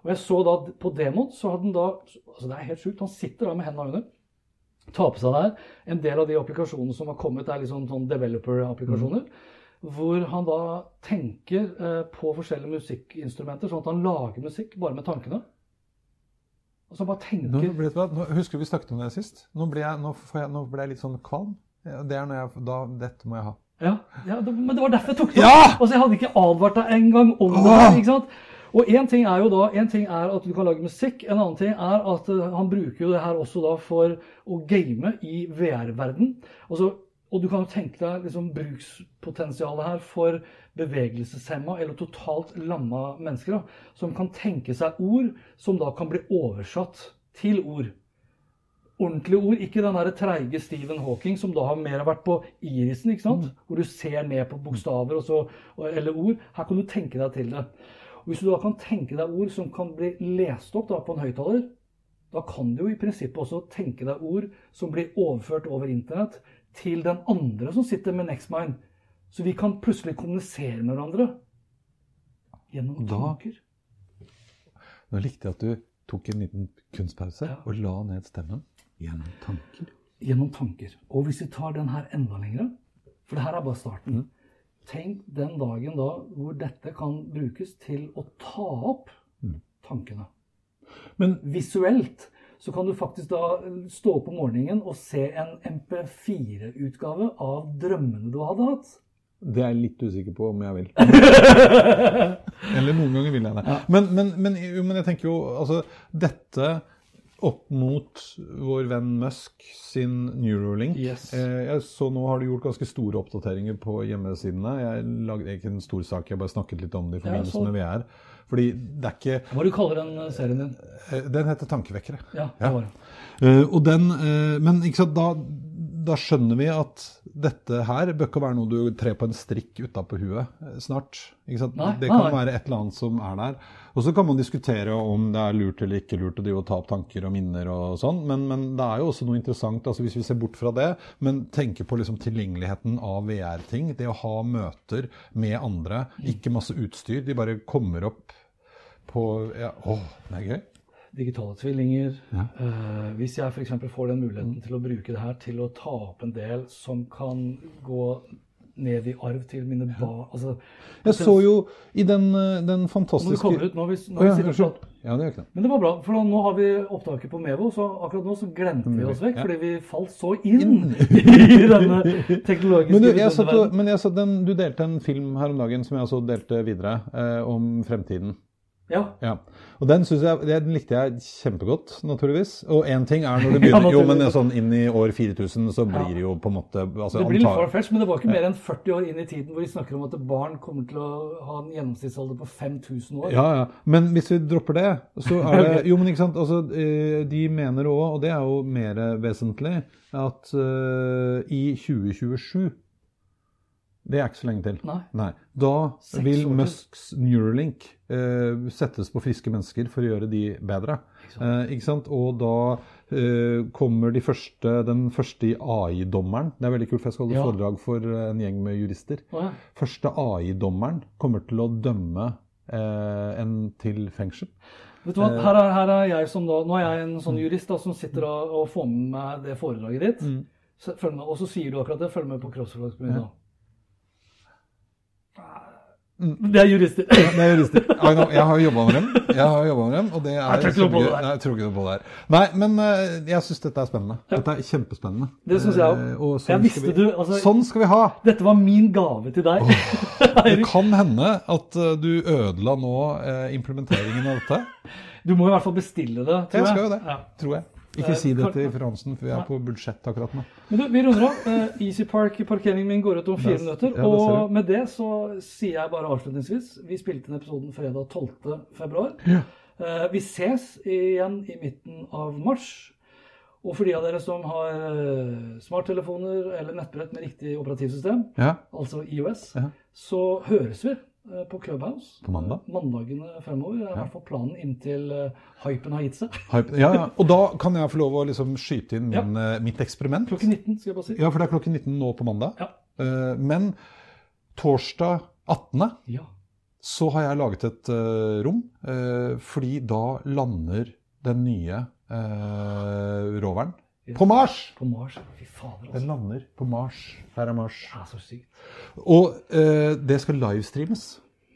Og jeg så da på demoen, så hadde han da altså Det er helt sjukt. Han sitter da med hendene under. Tar på seg det her. En del av de applikasjonene som har kommet, er liksom sånn developer-applikasjoner. Hvor han da tenker eh, på forskjellige musikkinstrumenter, sånn at han lager musikk bare med tankene. Altså så bare Nå, tenker ble, det- nå, husker du vi snakket om det sist? Nå ble jeg, nå får jeg, nå ble jeg litt sånn kvalm. Det er når jeg, da, dette må jeg ha. Ja, ja det, men det var derfor jeg tok det Ja! Altså, jeg hadde ikke advart deg engang om det. ikke sant? Og én ting er jo da, en ting er at du kan lage musikk, en annen ting er at eh, han bruker jo det her også da for å game i VR-verden. Altså, og du kan jo tenke deg liksom brukspotensialet her for bevegelseshemma eller totalt lamma mennesker, da, som kan tenke seg ord som da kan bli oversatt til ord ordentlige ord. Ikke den der treige Stephen Hawking som da har mer vært på irisen, ikke sant? hvor du ser ned på bokstaver og så, eller ord. Her kan du tenke deg til det. Og Hvis du da kan tenke deg ord som kan bli lest opp da på en høyttaler, da kan du jo i prinsippet også tenke deg ord som blir overført over internett til den andre som sitter med Nextmind. Så vi kan plutselig kommunisere med hverandre gjennom Da- tanker. Nå likte jeg at du tok en liten kunstpause Ja. og la ned stemmen gjennom tanker. gjennom tanker. Og hvis vi tar den her enda lengre, for det her er bare starten Mm. Tenk den dagen da hvor dette kan brukes til å ta opp Mm. tankene. Men Visuelt så kan du faktisk da stå opp om morgenen og se en MP4-utgave av drømmene du hadde hatt. det er jeg litt usikker på om jeg vil. Eller noen ganger vil jeg det. Men, men, men, jo, men jeg tenker jo altså Dette opp mot vår venn Musk sin Neuralink. Yes. Eh, jeg så nå har du gjort ganske store oppdateringer på hjemmesidene. Jeg lagde ikke en stor sak, jeg bare snakket litt om det i forbindelse med VR. Fordi det er ikke Hva du kaller den eh, serien din? eh, Den heter Tankevekkere. Ja, det var det. Eh, og den, men ikke sant, da, da skjønner vi at dette her bør ikke være noe du trer på en strikk utapå huet eh, snart. Ikke sant? Nei, det kan nei. være et eller annet som er der. Og så kan man diskutere om det er lurt eller ikke lurt å drive og ta opp tanker og minner og sånn, men, men det er jo også noe interessant altså hvis vi ser bort fra det, men tenker på liksom tilgjengeligheten av VR-ting. Det å ha møter med andre, ikke masse utstyr. De bare kommer opp på ja, Å, det er gøy. Digitale tvillinger. Eh, hvis jeg f.eks. får den muligheten til å bruke det her til å ta opp en del som kan gå ned i arv til mine barn altså, Jeg så jo i den, eh, den fantastiske kommer ut, nå, hvis, nå, oh, ja, vi sitter og. Ja, det gjør ikke det. Men det var bra, for nå har vi opptaket på Mevo, så akkurat nå så glemte vi oss vekk, Ja. fordi vi falt så inn i denne teknologiske Men, du, jeg satt, men jeg satt den, du delte en film her om dagen som jeg også delte videre, eh, om fremtiden. Ja, Ja. Og den, jeg, den likte jeg kjempegodt, naturligvis. Og én ting er når Ja, begynner Jo, men sånn inn i år 4000 så blir det jo på en måte altså, det blir litt antar- far-fetched, men det var ikke mer enn 40 år inn i tiden hvor de snakker om at barn kommer til å ha en gjennomsnittsalder på 5000 år. Ja, ja. Men hvis vi dropper det, så er det Jo, men ikke sant. Altså, eh, de mener òg, og det er jo mer vesentlig, at uh, i 2027 Det er ikke så lenge til. Nei. Da vil. Musks Neuralink eh, settes på friske mennesker for å gjøre de bedre. Eh, ikke sant? Og da eh, kommer de første, den første AI-dommeren. Det er veldig kult, for jeg skal holde Ja. foredrag for eh, en gjeng med jurister. Ja. Første AI-dommeren kommer til å dømme eh, en til fengsel. Vet du hva, her er, her er jeg som da, Nå er jeg en sånn jurist da, som sitter og, og får med meg det foredraget ditt. Så, følg med, og så sier du akkurat det. Følg med på crossroads. Ja. Det er jurister. Det er jurister. Know, jeg har jo jobba med dem, Jeg har jobbet med dem, og det er Jeg tror ikke noe på det der. Nei, jeg tror ikke noe på det der. Nei, men eh, jeg syns dette er spennende. Dette er kjempespennende. Det syns jeg òg. sånn Jeg visste vi, du, altså- Sånn skal vi ha! Dette var min gave til deg. Det kan hende at eh, du ødela nå eh, implementeringen av dette. Du må i hvert fall bestille det, tror Jeg skal jo det, Ja. tror jeg. Ikke Eh, si det til Fransen, for vi er på budsjett akkurat nå. Men du, vi runder av. Eh, Easy Park-parkeringen min går ut om fire minutter. ja, og med det så sier jeg bare avslutningsvis Vi spilte inn episoden fredag 12. februar. Eh, vi ses igjen i midten av mars. Og for de av dere som har smarttelefoner eller nettbrett med riktig operativsystem, Ja, altså IOS, Ja. så høres vi på Clubhouse. På mandag? Eh, Mandagene fremover er i hvert fall planen inntil uh, hypen har gitt seg. hype. ja, ja. Og da kan jeg få lov å liksom skyte inn min, ja. mitt eksperiment. Klokken 19, skal jeg bare si. Ja, for det er klokken 19 nå på mandag. Ja. Eh, Men torsdag 18. Ja. så har jeg laget et eh, rom, eh, fordi da lander den nye roveren på Mars! På Mars. Fy fader, altså. Den lander på Mars. Her er Mars. Er så sykt. Og eh, det skal livestreames.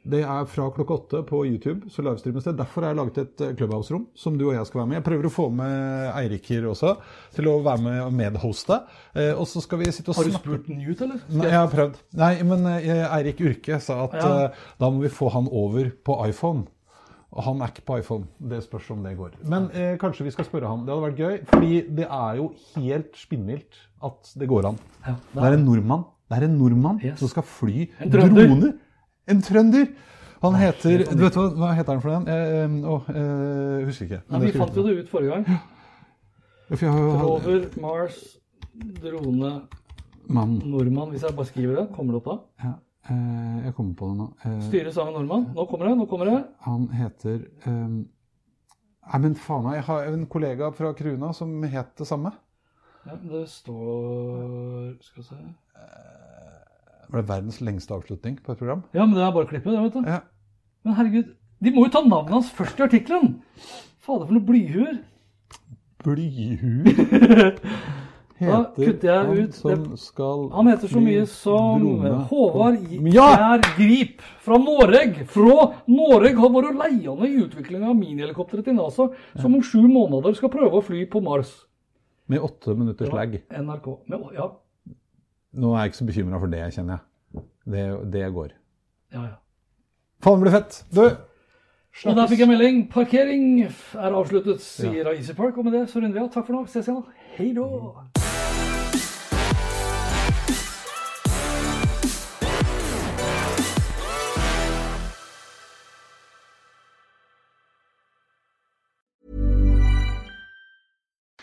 Det er fra klokka åtte på YouTube. så livestreames det. Derfor har jeg laget et eh, Clubhouse-rom som du og jeg skal være med. Jeg prøver å få med Eiriker også til å være med og medhoste. Eh, og så skal vi sitte og snakke Har du spurt spurt Newt, eller? Nei, jeg har prøvd. Nei, men eh, Eirik Urke sa at Ja. eh, da må vi få han over på iPhone. Han er ikke på iPhone. Det spørs om det går. Men eh, kanskje vi skal spørre han. Det hadde vært gøy. Fordi det er jo helt spinnvilt at det går an. Ja, Det er en nordmann Det er en nordmann Yes. som skal fly En droner. En trønder! Han heter Du vet hva, hva heter han for den? Eh, eh, eh, husker ikke. Nei, vi fant jo det ut forrige gang. Jeg har Rover, Mars, drone, Mann. nordmann. Hvis jeg bare skriver det, kommer det opp da? Ja, jeg kommer på det nå. Eh, Styre sammen nordmann. Nå kommer det, nå kommer det. Han heter ehm, Nei, men faen Jeg har en kollega fra Kruna som het det samme. Ja, det står Skal vi se. Var det verdens lengste avslutning på et program? Ja, men det er bare klippet, det, vet du. Ja. Men herregud, de må jo ta navnet hans først i artikkelen! Fader, for noen blyhuer. Blyhuer Jeg han ut som det- skal Han heter så mye som drone Håvard Ja! Gjær Grip fra Noreg. Fra Noreg har vært leiende i utviklinga av minihelikopteret til NASA, som om sju måneder skal prøve å fly på Mars. Med åtte minutters lag. NRK. Men, ja, Nå er jeg ikke så bekymra for det, kjenner jeg. Det, det går. ja, ja. Faen, det blir fett! Du, Og der fikk jeg melding. Parkering er avsluttet, sier Easy Park. Og med det så runder vi av. Takk for nå. Ses igjen. Hei da.